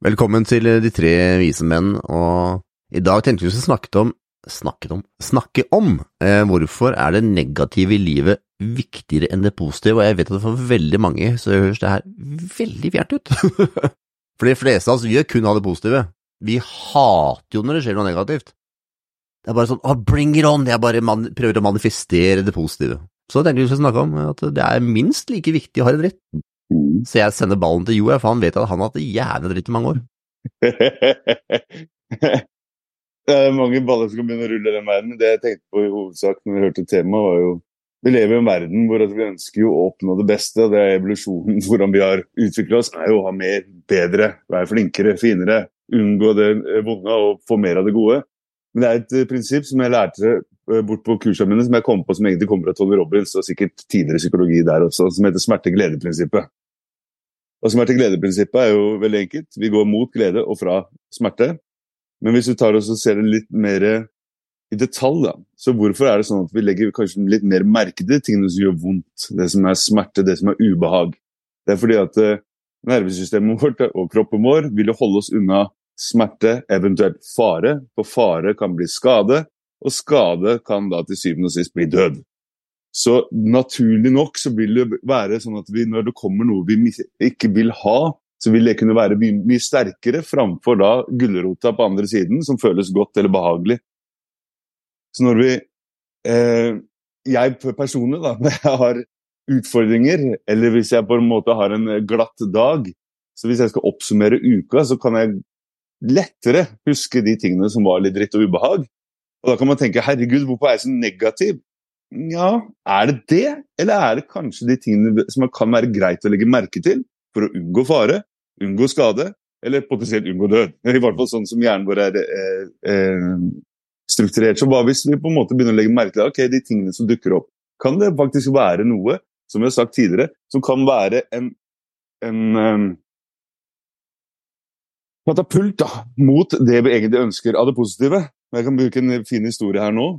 Velkommen til De tre vise menn, og i dag tenkte vi å snakke om Snakket om? Snakke om eh, hvorfor er det negative i livet viktigere enn det positive, og jeg vet at for veldig mange så høres det her veldig fjernt ut. for de fleste av oss vil kun ha det positive. Vi hater jo når det skjer noe negativt. Det er bare sånn oh, bring it on, jeg bare prøver å manifestere det positive. Så tenkte vi å snakke om at det er minst like viktig å ha det dritt. Mm. Så jeg sender ballen til Joe, for han vet at han har hatt det jævlig dritt i mange år. det er mange baller som kan begynne å rulle i den verden. Det jeg tenkte på i hovedsak når vi hørte temaet, var jo Vi lever i en verden hvor vi ønsker å oppnå det beste. Det er evolusjonen. Hvordan vi har utvikla oss, er jo å ha mer, bedre, være flinkere, finere. Unngå det vonde og få mer av det gode. Men det er et eh, prinsipp som jeg lærte eh, bort på kursene mine, som jeg kom på som egentlig kommer fra Tony Robbins, og sikkert tidligere psykologi der også, som heter smerte-glede-prinsippet. Og til glede-prinsippet er jo veldig enkelt. Vi går mot glede og fra smerte. Men hvis du tar og ser det litt mer i detalj, da, så hvorfor er det sånn at vi legger kanskje litt mer merke til tingene som gjør vondt, det som er smerte, det som er ubehag? Det er fordi at uh, nervesystemet vårt og kroppen vår vil holde oss unna smerte, eventuelt fare, for fare kan bli skade, og skade kan da til syvende og sist bli død. Så naturlig nok så vil det være sånn at vi, når det kommer noe vi ikke vil ha, så vil det kunne være mye, mye sterkere framfor da gulrota på andre siden, som føles godt eller behagelig. Så når vi eh, Jeg personlig, da, når jeg har utfordringer, eller hvis jeg på en måte har en glatt dag, så hvis jeg skal oppsummere uka, så kan jeg lettere huske de tingene som var litt dritt og ubehag. Og da kan man tenke herregud, hvorfor er jeg så negativ? Ja, er det det, eller er det kanskje de tingene som kan være greit å legge merke til for å unngå fare, unngå skade eller potensielt unngå død. I hvert fall sånn som hjernen vår er eh, eh, strukturert. Så hva hvis vi på en måte begynner å legge merke til ok, de tingene som dukker opp? Kan det faktisk være noe, som vi har sagt tidligere, som kan være en, en um, katapult da, mot det vi egentlig ønsker av det positive? Jeg kan bruke en fin historie her nå.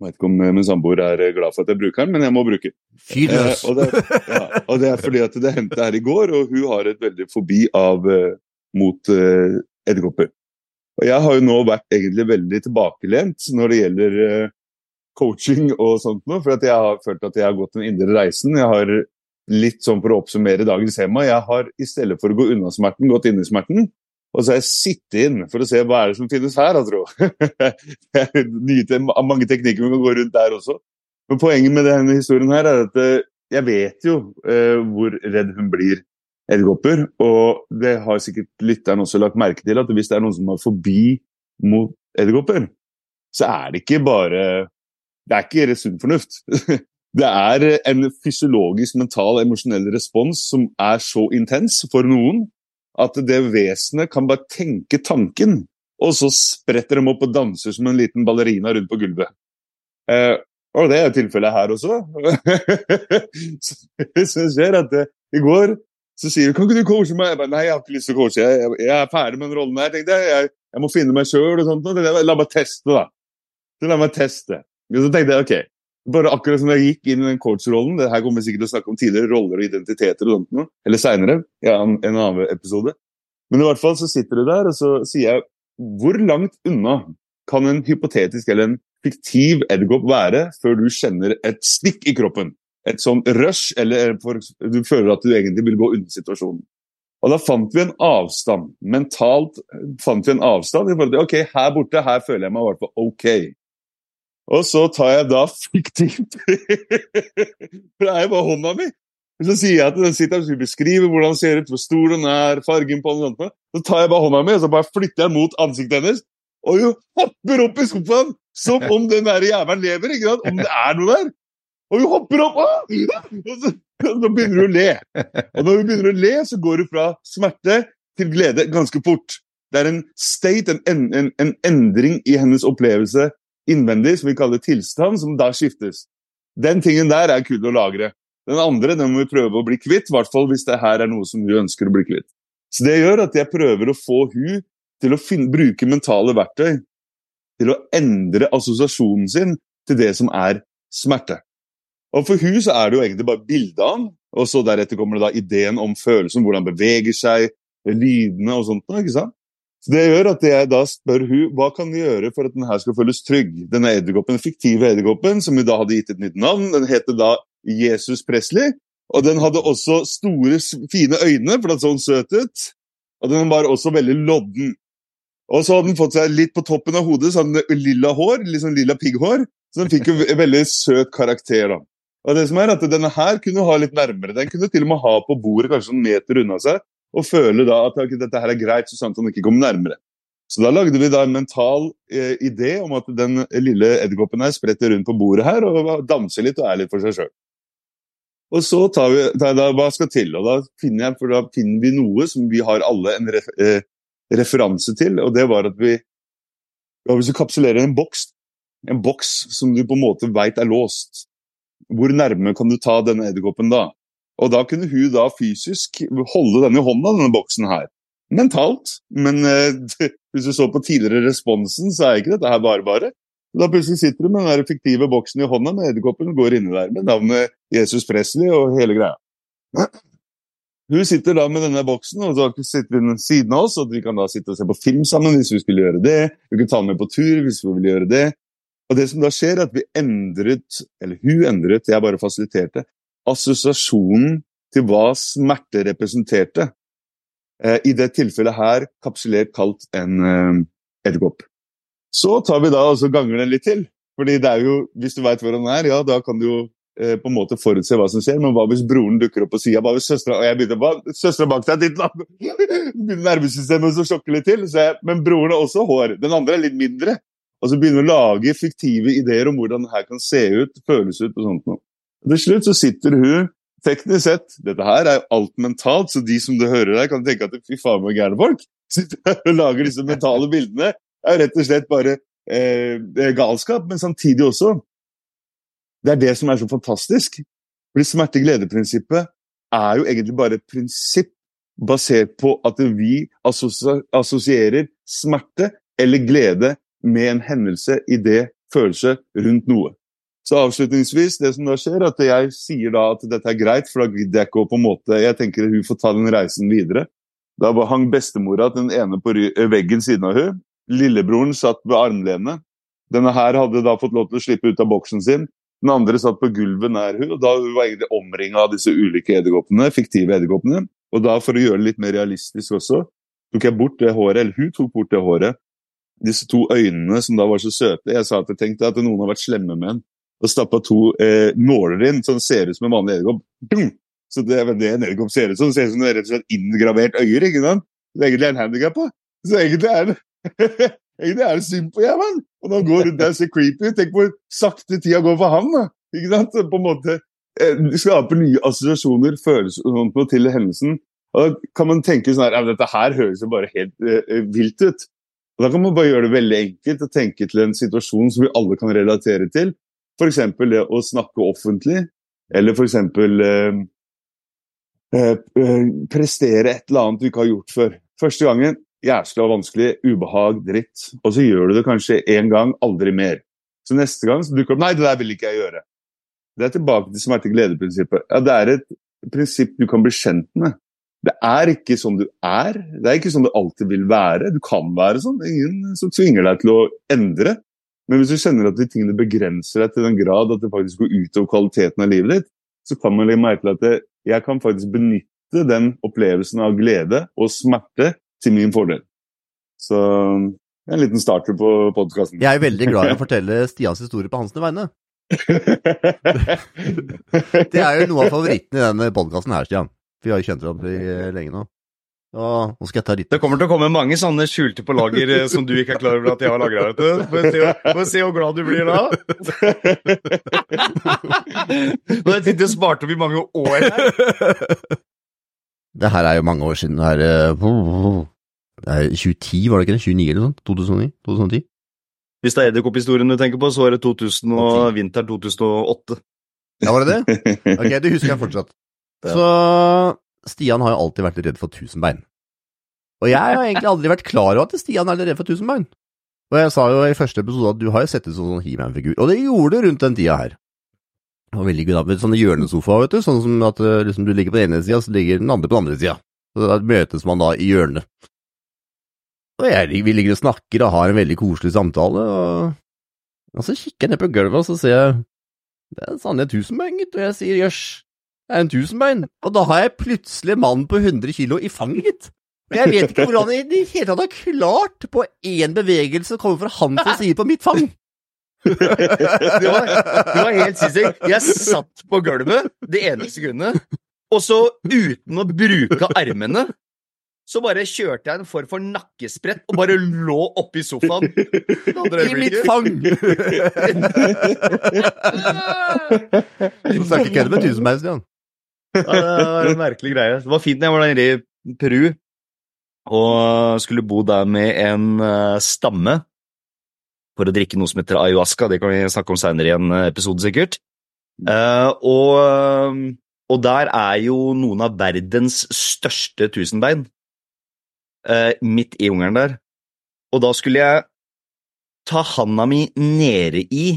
Jeg vet ikke om min samboer er glad for at jeg bruker den, men jeg må bruke den. Fyr! Eh, og, det, ja, og det er fordi at det hendte her i går, og hun har et veldig fobi av, eh, mot eh, edderkopper. Og jeg har jo nå vært egentlig veldig tilbakelent når det gjelder eh, coaching og sånt noe, for jeg har følt at jeg har gått den indre reisen. Jeg har litt sånn for å oppsummere dagens tema, jeg har i stedet for å gå unna smerten, gått inn i smerten. Og så har jeg sittet inn for å se hva er det som finnes her, jeg tror. det er nye, mange teknikker vi kan gå rundt der også. Men poenget med denne historien her er at eh, jeg vet jo eh, hvor redd hun blir edderkopper. Og det har sikkert lytteren også lagt merke til, at hvis det er noen som har forbi mot edderkopper, så er det ikke bare Det er ikke sunn fornuft. Det er en fysiologisk, mental, emosjonell respons som er så intens for noen at det vesenet kan bare tenke tanken, og så spretter de opp og danser som en liten ballerina rundt på gulvet. Eh, og det er tilfellet her også. så jeg ser at det, i går så sier du 'kan ikke du coache meg?' Jeg bare, Nei, jeg har ikke lyst til å coache. Jeg, jeg, jeg er ferdig med den rollen her. tenkte Jeg Jeg, jeg må finne meg sjøl og sånt. La meg teste, da. Så la meg teste. Og så tenkte jeg ok, bare akkurat som jeg gikk inn i den coach-rollen det her kommer vi sikkert til å snakke om tidligere, roller og identiteter og sånt noe, eller seinere, ja, en, en annen episode. Men i hvert fall så sitter du der, og så sier jeg hvor langt unna kan en hypotetisk eller en fiktiv edderkopp være før du kjenner et stikk i kroppen? Et sånn rush, eller du føler at du egentlig vil gå unna situasjonen. Og da fant vi en avstand. Mentalt fant vi en avstand. i forhold til, Ok, her borte, her føler jeg meg i hvert fall ok. Og så tar jeg da fiktivt For det er jo bare hånda mi. Så sier jeg at den sitter og beskriver hvordan den ser ut, hvor stor den er, fargen på den. Og så tar jeg bare hånda mi og så bare flytter jeg mot ansiktet hennes. Og hun hopper opp i sofaen som om den der jævelen lever. ikke sant? Om det er noe der. Og hun hopper opp! Og så begynner hun å le. Og når hun begynner å le, så går hun fra smerte til glede ganske fort. Det er en state, en, en, en endring i hennes opplevelse innvendig, som vi kaller tilstand, som da skiftes. Den tingen der er kul å lagre. Den andre den må vi prøve å bli kvitt, i hvert fall hvis det her er noe som vi ønsker å bli kvitt. Så Det gjør at jeg prøver å få hun til å finne, bruke mentale verktøy til å endre assosiasjonen sin til det som er smerte. Og For hun så er det jo egentlig bare bildet av og så deretter kommer det da ideen om følelsen, hvordan beveger seg, lydene og sånt. ikke sant? Så Det gjør at jeg da spør hun, hva kan vi gjøre for at den her skal føles trygg. Denne edderkoppen, fiktive edderkoppen, som vi da hadde gitt et nytt navn, den heter da Jesus Presley. Og den hadde også store, fine øyne, for den så søt ut. Og den var også veldig lodden. Og så hadde den fått seg litt på toppen av hodet, så hadde den lilla hår, litt sånn lilla pigghår. Så den fikk jo ve- veldig søt karakter, da. Og det som er at Denne her kunne ha litt nærmere. Den kunne til og med ha på bordet kanskje en meter unna seg, og føler da at okay, dette her er greit, så sant han ikke kommer nærmere. Så da lagde vi da en mental eh, idé om at den lille edderkoppen her spretter rundt på bordet her og danser litt og er litt for seg sjøl. Og så tar vi tar da, hva skal til, og da finner, jeg, da finner vi noe som vi har alle en ref, eh, referanse til, og det var at vi ja, Hvis du kapsulerer en boks, en boks som du på en måte veit er låst, hvor nærme kan du ta denne edderkoppen da? Og da kunne hun da fysisk holde denne hånda, denne boksen her. Mentalt, men eh, hvis du så på tidligere responsen, så er ikke dette her bare bare. Da plutselig sitter du med den fiktive boksen i hånda med edderkoppen og går inni der med navnet Jesus Presley og hele greia. Hun sitter da med denne boksen og så sitter hun siden av oss, og vi kan da sitte og se på film sammen hvis vi skulle gjøre det. Vi kan ta den med på tur hvis vi vil gjøre det. Og det som da skjer, er at vi endret, eller hun endret, jeg bare fasiliterte, assosiasjonen til hva smerte representerte. Eh, I det tilfellet her kapsulert kalt en eh, edderkopp. Så tar vi da og ganger den litt til. Fordi det er jo, hvis du veit hvor han er, ja, da kan du jo eh, på en måte forutse hva som skjer. Men hva hvis broren dukker opp på sida? Hva hvis søstera Og jeg begynner Søstera bak deg, ditt navn! Begynner nervesystemet å sjokke litt til. Jeg, men broren har også hår. Den andre er litt mindre. Og så begynner vi å lage fiktive ideer om hvordan det her kan se ut, føles ut og sånt noe. Til slutt så sitter hun Teknisk sett, dette her er jo alt mentalt, så de som du hører her, kan tenke at fy faen, så gærne folk sitter her og lager disse mentale bildene. Det er rett og slett bare eh, galskap, men samtidig også Det er det som er så fantastisk. Fordi smerte-glede-prinsippet er jo egentlig bare et prinsipp basert på at vi assosierer smerte eller glede med en hendelse, idé, følelse rundt noe. Så avslutningsvis, det som da skjer, at jeg sier da at dette er greit, for da gidder jeg ikke å på en måte Jeg tenker hun får ta den reisen videre. Da hang bestemora den ene på eh, veggen siden av hun. Lillebroren satt ved armlenet. Denne her hadde da fått lov til å slippe ut av boksen sin. Den andre satt på gulvet nær hun, og da hun var egentlig omringa av disse ulike edderkoppene, fiktive edderkoppene. Og da, for å gjøre det litt mer realistisk også, tok jeg bort det håret, eller hun tok bort det håret. Disse to øynene som da var så søte. Jeg sa at jeg tenkte at noen har vært slemme med en og stappa to eh, nåler inn, den ser ut som en vanlig edderkopp. Så det er det en edderkopp ser ut som. Det ser ut som det er rett og slett inngravert øyer. ikke sant? Så egentlig en handikap. Så egentlig er det egentlig er det synd på jævelen. Og når han går rundt der og ser creepy ut, tenk hvor sakte tida går for han. da. Ikke sant? Så På en måte eh, Skaper nye assosiasjoner, følelser til hendelsen. Og Da kan man tenke sånn her, dette her høres jo bare helt eh, vilt ut. Og Da kan man bare gjøre det veldig enkelt og tenke til en situasjon som vi alle kan relatere til. F.eks. det å snakke offentlig, eller f.eks. Eh, eh, eh, prestere et eller annet du ikke har gjort før. Første gangen jævla vanskelig, ubehag, dritt. Og så gjør du det kanskje én gang, aldri mer. Så neste gang så dukker det opp Nei, det der vil ikke jeg gjøre. Det er tilbake til smerte-glede-prinsippet. Ja, det er et prinsipp du kan bli kjent med. Det er ikke sånn du er. Det er ikke sånn du alltid vil være. Du kan være sånn. Ingen som tvinger deg til å endre. Men hvis du kjenner at de tingene begrenser deg til den grad at det faktisk går utover kvaliteten av livet ditt, så kan man legge merke til at det, jeg kan faktisk benytte den opplevelsen av glede og smerte til min fordel. Så en liten starter på podkasten. Jeg er veldig glad i å fortelle Stians historie på hans vegne. Det er jo noe av favoritten i denne podkasten her, Stian. Vi har jo kjent hverandre lenge nå. Og nå skal jeg ta litt Det kommer til å komme mange sånne skjulte på lager eh, som du ikke er klar over at jeg har lagra. Får vi se hvor glad du blir da. Nå har jeg sittet å sparte opp i mange år her. Det her er jo mange år siden. Det er, eh, det er 2010, var det ikke det? 29 eller noe sånt? 2009? 2010? Hvis det er edderkopphistorien du tenker på, så er det 2000 og vinteren 2008. Ja, var det det? Ok, det husker jeg fortsatt. Så Stian har jo alltid vært redd for tusenbein. Og jeg har egentlig aldri vært klar over at Stian er redd for tusenbein. Og jeg sa jo i første episode at du har jo sett ut som sånn He-Man-figur, og det gjorde du rundt den tida her. Det var veldig med sånne hjørnesofaer, vet du, sånn som at eh, liksom, du ligger på den ene sida, så ligger den andre på den andre sida. Så da møtes man da i hjørnet. Og jeg, vi ligger og snakker og har en veldig koselig samtale, og, og så kikker jeg ned på gulvet, og så ser jeg det er sannelig en tusenbein, gitt, og jeg sier jøss, det er en tusenbein. Og da har jeg plutselig mannen mann på 100 kilo i fanget, gitt. Og jeg vet ikke hvordan jeg i det hele tatt har klart på én bevegelse å komme fra hans side på mitt fang. Det var, det var helt sinnssykt. Jeg satt på gulvet det ene sekundet, og så uten å bruke armene så bare kjørte jeg en form for nakkesprett og bare lå oppi sofaen. I mitt fang! Du snakker ikke kødde med tusenbein, Stian. Ja, det var en merkelig greie. Det var fint når jeg var der i Peru og skulle bo der med en eh, stamme for å drikke noe som heter ayahuasca. Det kan vi snakke om seinere i en eh, episode, sikkert. Eh, og, og der er jo noen av verdens største tusenbein midt i jungelen der. Og da skulle jeg ta handa mi nede i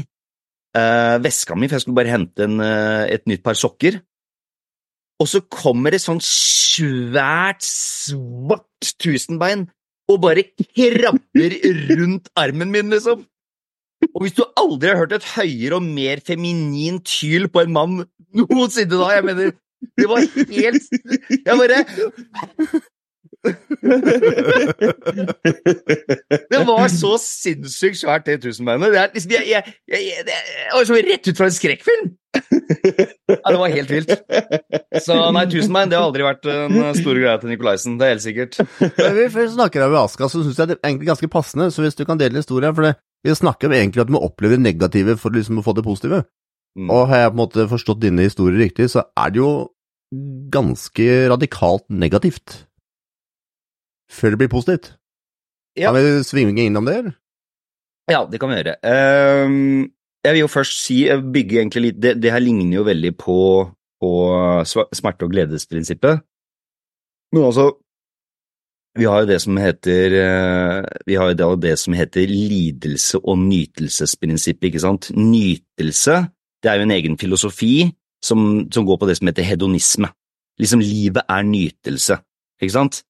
veska mi, for jeg skulle bare hente en, et nytt par sokker. Og så kommer det sånn svært, svart tusenbein og bare krabber rundt armen min, liksom. Og hvis du aldri har hørt et høyere og mer feminin tyl på en mann noensinne da, jeg mener Det var helt Jeg bare Det var så sinnssykt svært, det tusenbeinet. Det, er liksom, jeg, jeg, jeg, det var som rett ut fra en skrekkfilm! Ja, det var helt vilt. Så nei, tusenbein det har aldri vært en stor greie til Nikolaisen. Det er helt sikkert. Men vi snakker om Aska, så syns jeg det er egentlig ganske passende, så hvis du kan dele historien, for det, vi snakker om egentlig at du må oppleve det negative for liksom å få det positive. Mm. Og har jeg på en måte forstått dine historier riktig, så er det jo ganske radikalt negativt før det blir positivt. Ja. Kan vi svinge innom det, eller? Ja, det kan vi gjøre. Ehm, jeg vil jo først si, jeg bygger egentlig litt Det, det her ligner jo veldig på, på smerte- og gledesprinsippet. Men altså Vi har jo det som heter eh, Vi har det, det som heter lidelse- og nytelsesprinsippet, ikke sant? Nytelse, det er jo en egen filosofi som, som går på det som heter hedonisme. Liksom, livet er nytelse, ikke sant?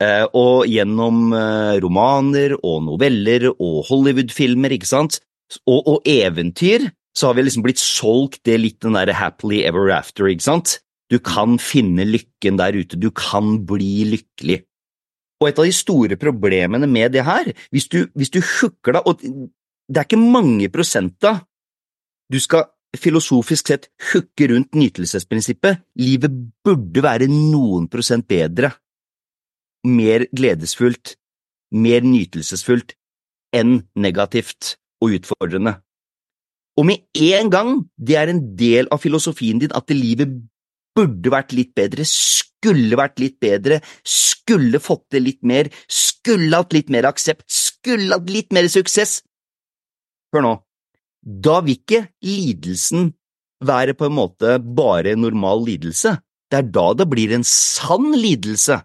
Eh, og gjennom eh, romaner og noveller og Hollywood-filmer, ikke sant, og, og eventyr, så har vi liksom blitt solgt det litt den derre happily ever after, ikke sant? Du kan finne lykken der ute, du kan bli lykkelig. Og et av de store problemene med det her, hvis du, hvis du hooker deg, og det er ikke mange prosenta du skal filosofisk sett hooke rundt nytelsesprinsippet, livet burde være noen prosent bedre mer gledesfullt, mer nytelsesfullt enn negativt og utfordrende. Og med en gang det er en del av filosofien din at livet burde vært litt bedre, skulle vært litt bedre, skulle fått til litt mer, skulle hatt litt mer aksept, skulle hatt litt mer suksess. Hør nå, da vil ikke lidelsen være på en måte bare normal lidelse, det er da det blir en sann lidelse.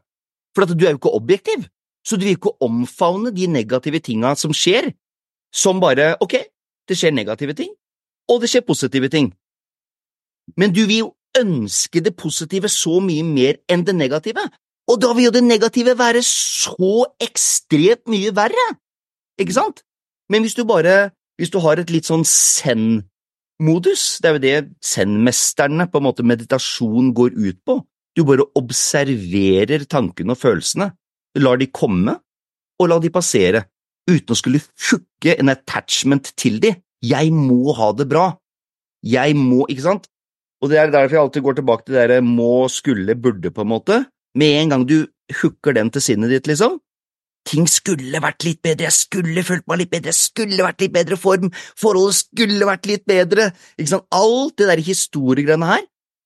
For du er jo ikke objektiv, så du vil ikke omfavne de negative tinga som skjer, som bare ok, det skjer negative ting, og det skjer positive ting. Men du vil jo ønske det positive så mye mer enn det negative, og da vil jo det negative være så ekstremt mye verre, ikke sant? Men hvis du bare, hvis du har et litt sånn zen-modus, det er jo det zen-mesterne, på en måte meditasjon, går ut på, du bare observerer tankene og følelsene, lar de komme, og la de passere, uten å skulle hooke en attachment til de. Jeg må ha det bra. Jeg må, ikke sant? Og det er derfor jeg alltid går tilbake til det der må, skulle, burde, på en måte. Med en gang du hooker den til sinnet ditt, liksom. Ting skulle vært litt bedre, jeg skulle følt meg litt bedre, jeg skulle vært litt bedre form, forholdet skulle vært litt bedre, ikke sant? Alt det der historiegreiene her,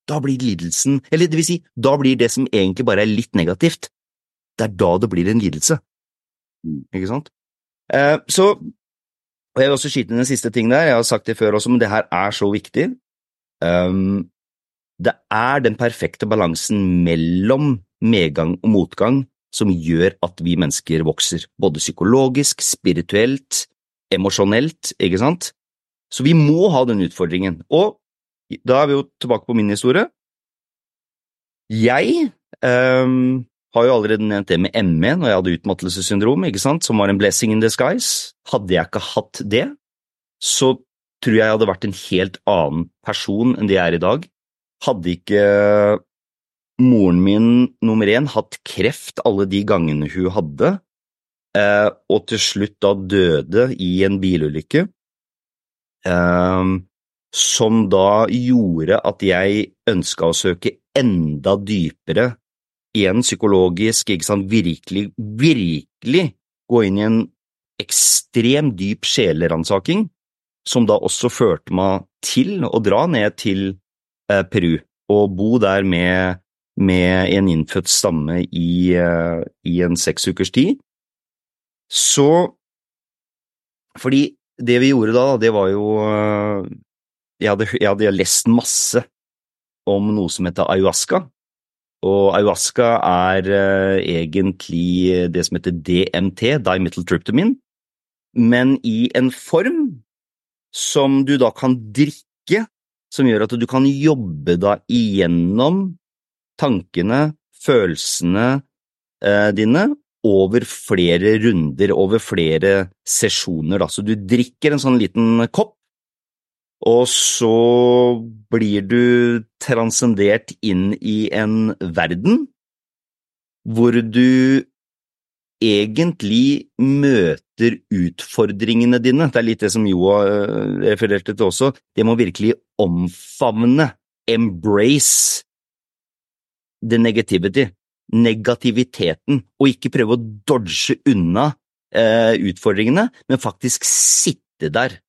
da blir lidelsen, eller det vil si, da blir det som egentlig bare er litt negativt, det er da det blir en lidelse. Ikke sant? Eh, så, og jeg vil også skyte inn en siste ting der, jeg har sagt det før også, men det her er så viktig. Um, det er den perfekte balansen mellom medgang og motgang som gjør at vi mennesker vokser, både psykologisk, spirituelt, emosjonelt, ikke sant? Så vi må ha den utfordringen. Og da er vi jo tilbake på min historie. Jeg, ehm, har jo allerede nevnt det med ME når jeg hadde utmattelsessyndrom, ikke sant, som var en blessing in disguise. Hadde jeg ikke hatt det, så tror jeg jeg hadde vært en helt annen person enn det jeg er i dag. Hadde ikke moren min nummer én hatt kreft alle de gangene hun hadde, eh, og til slutt da døde i en bilulykke, eh, som da gjorde at jeg ønska å søke enda dypere igjen psykologisk, ikke sant, virkelig, virkelig gå inn i en ekstrem dyp sjeleransaking, som da også førte meg til å dra ned til eh, Peru og bo der med, med en innfødt stamme i, eh, i en seks ukers tid. Så Fordi det vi gjorde da, det var jo eh, jeg hadde, jeg hadde lest masse om noe som heter ayahuasca, og ayahuasca er uh, egentlig det som heter DMT, dimethyltryptamin, men i en form som du da kan drikke, som gjør at du kan jobbe da igjennom tankene, følelsene uh, dine, over flere runder, over flere sesjoner. Da. Så du drikker en sånn liten kopp, og så blir du transcendert inn i en verden hvor du egentlig møter utfordringene dine. Det er litt det som Joa eh, refererte til også. Det må virkelig omfavne, embrace, the negativity, negativiteten, og ikke prøve å dodge unna eh, utfordringene, men faktisk sitte der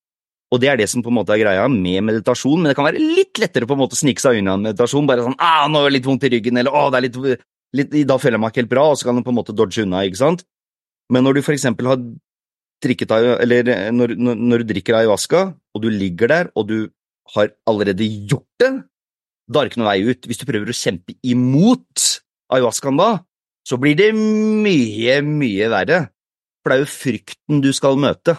og det er det som på en måte er greia med meditasjon, men det kan være litt lettere på en måte å snike seg unna en meditasjon. Bare sånn ah, 'nå er det litt vondt i ryggen', eller 'å, det er litt, litt, da føler jeg meg ikke helt bra', og så kan du på en måte dodge unna, ikke sant? Men når du for eksempel har drikket eller når, når, du drikker ayahuasca, og du ligger der, og du har allerede gjort det, da er det ikke noe vei ut. Hvis du prøver å kjempe imot ayahuascaen da, så blir det mye, mye verre. For det er jo frykten du skal møte.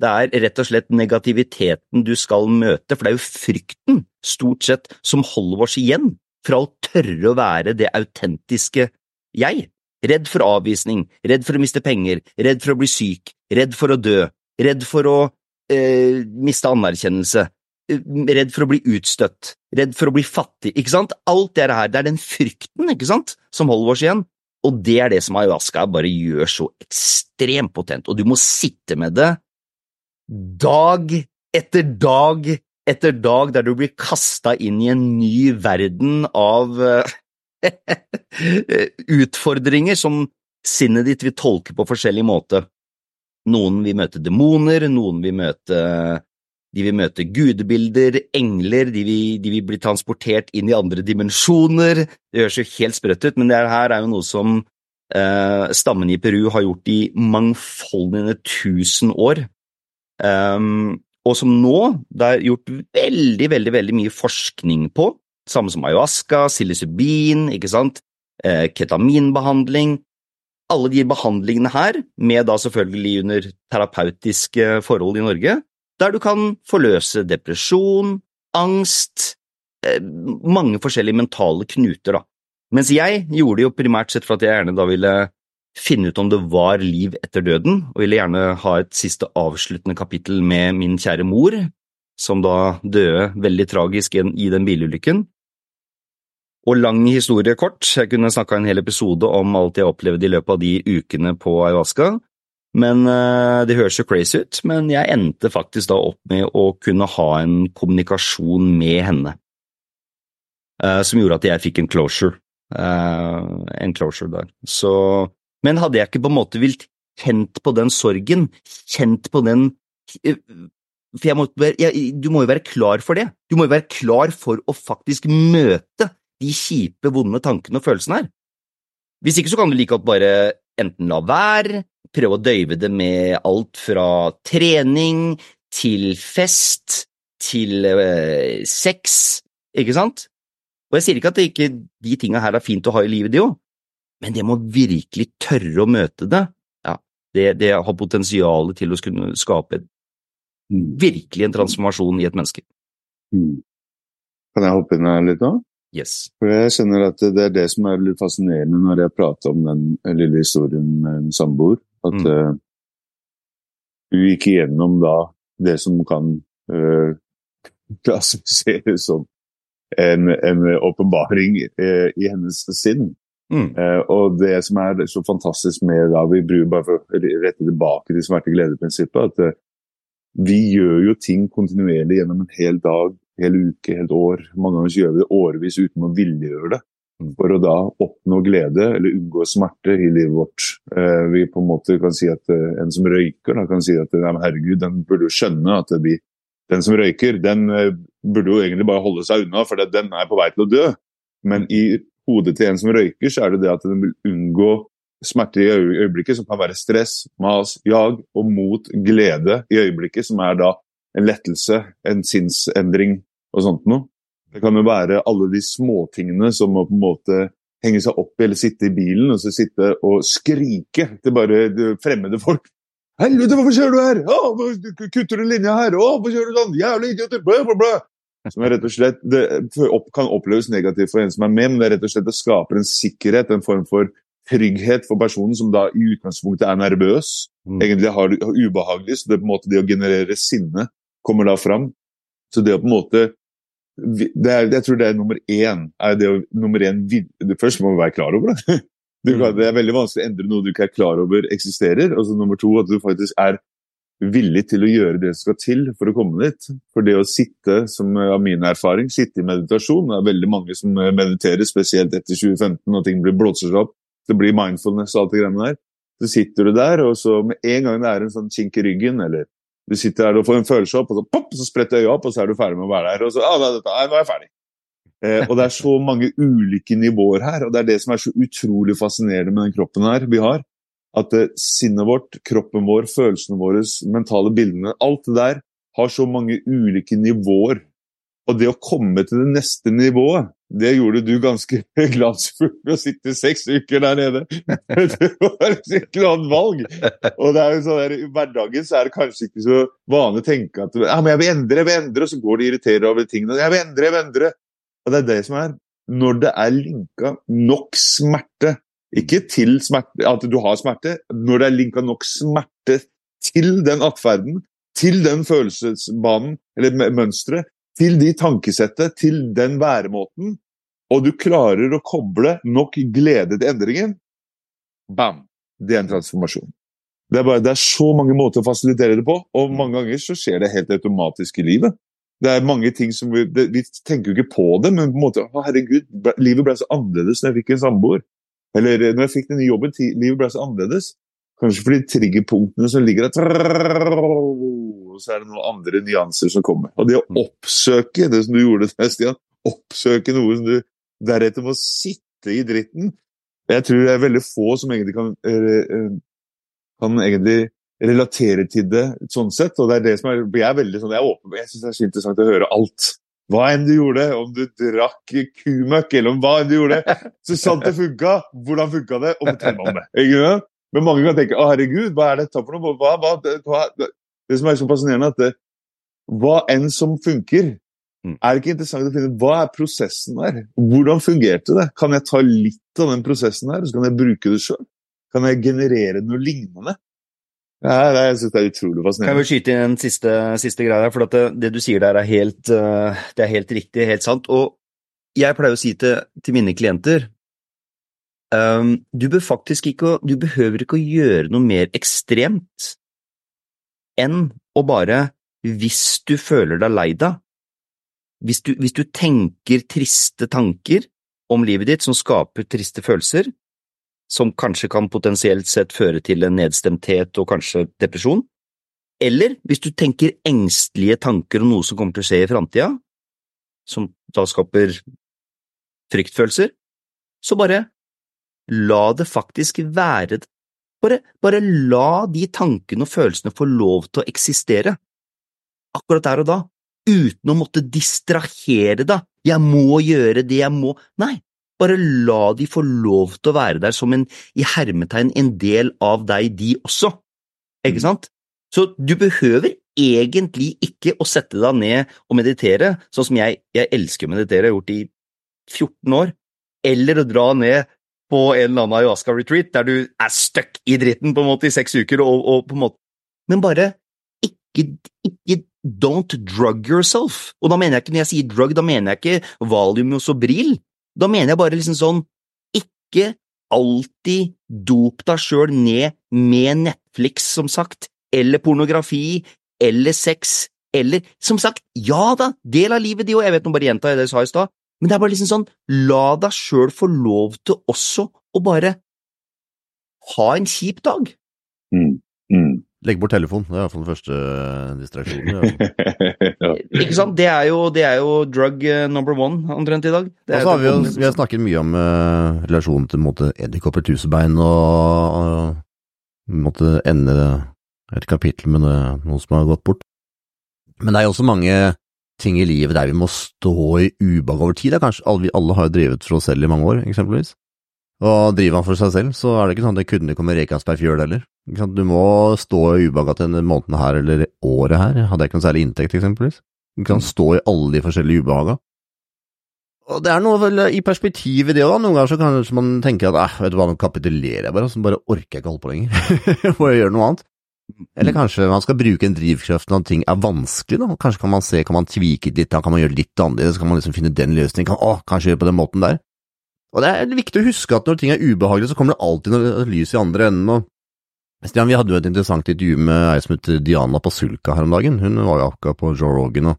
Det er rett og slett negativiteten du skal møte, for det er jo frykten, stort sett, som holder oss igjen fra å tørre å være det autentiske jeg. Redd for avvisning, redd for å miste penger, redd for å bli syk, redd for å dø, redd for å eh, miste anerkjennelse, eh, redd for å bli utstøtt, redd for å bli fattig, ikke sant? Alt det her, det er den frykten, ikke sant, som holder oss igjen. Og det er det som ayahuasca bare gjør så ekstremt potent, og du må sitte med det dag etter dag etter dag der du blir kasta inn i en ny verden av eh, utfordringer som sinnet ditt vil tolke på forskjellig måte. Noen vil møte demoner, noen vil møte de vil møte gudebilder, engler, de vil, de vil, bli transportert inn i andre dimensjoner. Det høres jo helt sprøtt ut, men det her er jo noe som eh, stammen i Peru har gjort i mangfoldige tusen år. Um, og som nå det er gjort veldig, veldig, veldig mye forskning på, samme som ayahuasca, psilocybin, ikke sant, eh, ketaminbehandling. Alle de behandlingene her, med da selvfølgelig under terapeutiske forhold i Norge, der du kan forløse depresjon, angst, eh, mange forskjellige mentale knuter, da. Mens jeg gjorde det jo primært sett for at jeg gjerne da ville finne ut om det var liv etter døden, og ville gjerne ha et siste avsluttende kapittel med min kjære mor, som da døde veldig tragisk i den bilulykken. Og lang historie kort, jeg kunne snakka en hel episode om alt jeg opplevde i løpet av de ukene på ayahuasca, men uh, det høres jo crazy ut, men jeg endte faktisk da opp med å kunne ha en kommunikasjon med henne, uh, som gjorde at jeg fikk en closure. Uh, en closure der. Så men hadde jeg ikke på en måte vilt kjent på den sorgen, kjent på den eh, For må, jeg, du må jo være klar for det. Du må jo være klar for å faktisk møte de kjipe, vonde tankene og følelsene her. Hvis ikke så kan du like godt bare enten la være, prøve å døyve det med alt fra trening til fest til øh, sex, ikke sant? Og jeg sier ikke at ikke, de tinga her er fint å ha i livet, de òg, men det må virkelig tørre å møte det. Ja, det, det har potensial til å kunne skape virkelig en transformasjon i et menneske. Mm. Kan jeg hoppe inn her litt nå? Yes. For jeg skjønner at det er det som er litt fascinerende når jeg prater om den lille historien med en samboer. At Mm. uh, hun gikk igjennom da det som kan uh, klassifiseres som en, en åpenbaring uh, i hennes sinn. Mm. Eh, og det som er så fantastisk med vi bruker bare for å rette tilbake til smerte glede-prinsippet, at uh, vi gjør jo ting kontinuerlig gjennom en hel dag, hel uke, helt år. Mange ganger gjør vi det årevis uten å vilje gjøre det. Mm. For å da oppnå glede eller unngå smerte i livet vårt. Uh, vi på en måte kan si at en som røyker, da, kan si at herregud, den burde jo skjønne at vi, den som røyker, den burde jo egentlig bare holde seg unna, for den er på vei til å dø. Men i hodet til en som røyker, så er det det at den vil unngå smerte i øyeblikket, som kan være stress, mas, jag, og mot glede i øyeblikket, som er da en lettelse, en sinnsendring og sånt noe. Det kan jo være alle de småtingene som må på en måte henge seg opp i eller sitte i bilen og så sitte og skrike til bare fremmede folk. Helvete, hvorfor kjører du her? Å, kutter du linja her? Å, hvorfor kjører du sånn? Jævla idioter! Blæ, blæ, blæ. Som er rett og slett, det kan oppleves negativt for en som er med, men det er rett og slett det skaper en sikkerhet, en form for trygghet for personen som da i utgangspunktet er nervøs, Mm. egentlig har det ubehagelig, så det, er på en måte det å generere sinne kommer da fram. Så det å på en måte det er, Jeg tror det er nummer én. Er det å, nummer én det Først må vi være klar over det. Du kan, det er veldig vanskelig å endre noe du ikke er klar over eksisterer. Og så nummer to at du faktisk er villig til å gjøre det som skal til for å komme dit. For det å sitte, som eh, av min erfaring, sitte i meditasjon Det er veldig mange som eh, mediterer, spesielt etter 2015 når ting blir blåser opp. Det blir mindfulness og alt det greiene der. Så sitter du der, og så med en gang det er en sånn kink i ryggen, eller du sitter der og får en følelse opp, og så, pop, så spretter øya opp, og så er du ferdig med å være der. Og så, ah, da, nei, nå er jeg ferdig. Eh, og det er så mange ulike nivåer her, og det er det som er så utrolig fascinerende med den kroppen her vi har. At eh, sinnet vårt, kroppen vår, følelsene våre, mentale bildene, alt det der har så mange ulike nivåer. Og det å komme til det neste nivået, det gjorde du ganske glansfullt ved å sitte seks uker der nede. Det var et annet valg. Og det er jo sånn der, I hverdagen så er det kanskje ikke så vanlig å tenke at ja, men jeg vil endre, jeg vil endre, og så går de og irriterer over tingene. Jeg vil endre, jeg vil endre. Og det er det som er. Når det er linka nok smerte, ikke til smerte, at du har smerte, når det er linka nok smerte til den atferden, til den følelsesbanen, eller mø- mønsteret, til de tankesettet, til den væremåten, og du klarer å koble nok glede til endringen, bam! Det er en transformasjon. Det er, bare, det er så mange måter å fasilitere det på, og mange ganger så skjer det helt automatisk i livet. Det er mange ting som Vi, det, vi tenker jo ikke på det, men på en måte, å herregud, livet ble så annerledes når jeg fikk en samboer. Eller eh, når jeg fikk den nye jobben, livet ble så annerledes. Kanskje fordi triggerpunktene som ligger der så er det noen andre nyanser som kommer. Og det å oppsøke det som du gjorde der, Stian, oppsøke noe som du deretter må sitte i dritten Jeg tror det er veldig få som egentlig kan, kan egentlig relatere til det sånn sett. Og det er det som er, jeg er veldig sånn, jeg er åpen, jeg syns det er så interessant å høre alt. Hva enn du gjorde, om du drakk kumøkk eller om hva enn du gjorde, så sant det funka. Hvordan funka det? Og fortell meg om det. Ikke sant? Men mange kan tenke å herregud, hva er dette for noe? Hva, hva, hva, det som er så fascinerende, er at det, hva enn som funker, Mm. er det ikke interessant å finne hva er prosessen der? Hvordan fungerte det? Kan jeg ta litt av den prosessen her, så kan jeg bruke det sjøl? Kan jeg generere noe lignende? Ja, det, jeg synes det er utrolig Kan jeg skyte inn en siste, siste greie her? for det, det du sier der er helt, eh, det er helt riktig, helt sant. Og jeg pleier å si til, til mine klienter um, du bør ikke, du behøver ikke å gjøre noe mer ekstremt enn å bare, hvis du føler deg lei deg, hvis du, hvis du tenker triste tanker om livet ditt som skaper triste følelser, som kanskje kan potensielt sett føre til en nedstemthet og kanskje depresjon, eller hvis du tenker engstelige tanker om noe som kommer til å skje i framtida, som da skaper fryktfølelser, så bare la det faktisk være bare, bare la de tankene og følelsene få lov til å eksistere, akkurat der og da, uten å måtte distrahere deg. Jeg må gjøre det jeg må. Nei, bare la de få lov til å være der som en, i hermetegn, en del av deg, de også. Ikke sant? Så du behøver egentlig ikke å sette deg ned og meditere, sånn som jeg, jeg elsker å meditere, jeg har gjort det i 14 år, eller å dra ned på en eller annen ayahuasca-retreat der du er stuck i dritten på en måte i seks uker og, og på en måte Men bare ikke, ikke Don't drug yourself. Og da mener jeg ikke, når jeg sier drug, da mener jeg ikke valium og sobril. Da mener jeg bare liksom sånn Ikke alltid dop deg sjøl ned med Netflix, som sagt, eller pornografi, eller sex, eller Som sagt, ja da, del av livet, de og jeg vet nå bare gjenta det jeg sa i stad, men det er bare liksom sånn, la deg sjøl få lov til også å bare ha en kjip dag. Mm. Mm. Legg bort telefonen, det er iallfall den første eh, distraksjonen. Ja. Ikke sant? Det er jo, det er jo drug eh, number one omtrent i dag. Det Og er så har vi vi har snakket mye om uh, relasjonen til måte, edderkopper, tusebein og uh, måtte ende et kapittel med noe, noe som har gått bort. Men det er jo også mange ting i livet der vi må stå i ubehag over tid. Er kanskje, alle, vi alle har jo drevet for oss selv i mange år, eksempelvis. Og driver man for seg selv, så er det ikke sånn at det kunne komme per fjøl heller. Du må stå i ubehag denne måneden her eller året her. Hadde jeg ikke noe særlig inntekt, eksempelvis. Du kan stå i alle de forskjellige ubehaga. Og det er noe vel i perspektiv i det òg. Noen ganger så kanskje man tenker at eh, vet du hva, nå kapitulerer jeg bare, så bare orker jeg ikke holde på lenger. Må jeg gjøre noe annet. Eller kanskje man skal bruke en drivkraft når ting er vanskelig, da. Kanskje kan man se, kan man tvike litt, da kan man gjøre litt annerledes, kan man liksom finne den løsningen, kan, å, kanskje gjøre på den måten der. Og det er viktig å huske at når ting er ubehagelige, så kommer det alltid noe lys i andre enden, og Stian, vi hadde jo et interessant intervju med ei som heter Diana Pasulka her om dagen. Hun var jo akkurat på Joe Rogan, og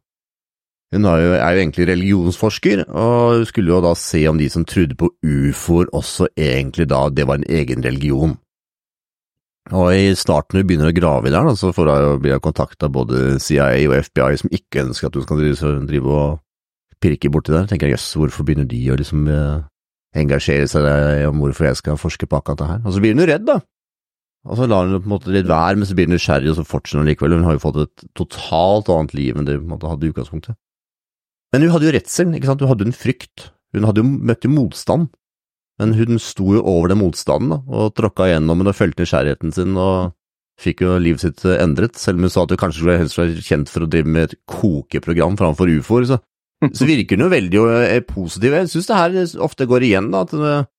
hun er jo, er jo egentlig religionsforsker, og skulle jo da se om de som trodde på ufoer også egentlig da det var en egen religion. Og i starten når hun begynner å grave i det så får hun bli kontakta både CIA og FBI som ikke ønsker at du skal drive, og pirke borti der. Tenker jeg jøss, hvorfor begynner de å liksom eh, engasjere seg om hvorfor jeg skal forske på akkurat det her? Og så blir hun jo redd, da. Og så lar hun det på en måte litt være, men så blir hun nysgjerrig, og så fortsetter hun likevel. Hun har jo fått et totalt annet liv enn det hun hadde i utgangspunktet. Men hun hadde jo redselen, ikke sant, hun hadde en frykt. Hun hadde jo møtt jo motstand. Men hun sto jo over den motstanden da, og tråkka gjennom den og fulgte nysgjerrigheten sin og fikk jo livet sitt eh, endret. Selv om hun sa at hun kanskje skulle helst være kjent for å drive med et kokeprogram framfor ufoer, så, så virker hun jo veldig eh, positiv. Jeg syns det her ofte går igjen, da, at eh,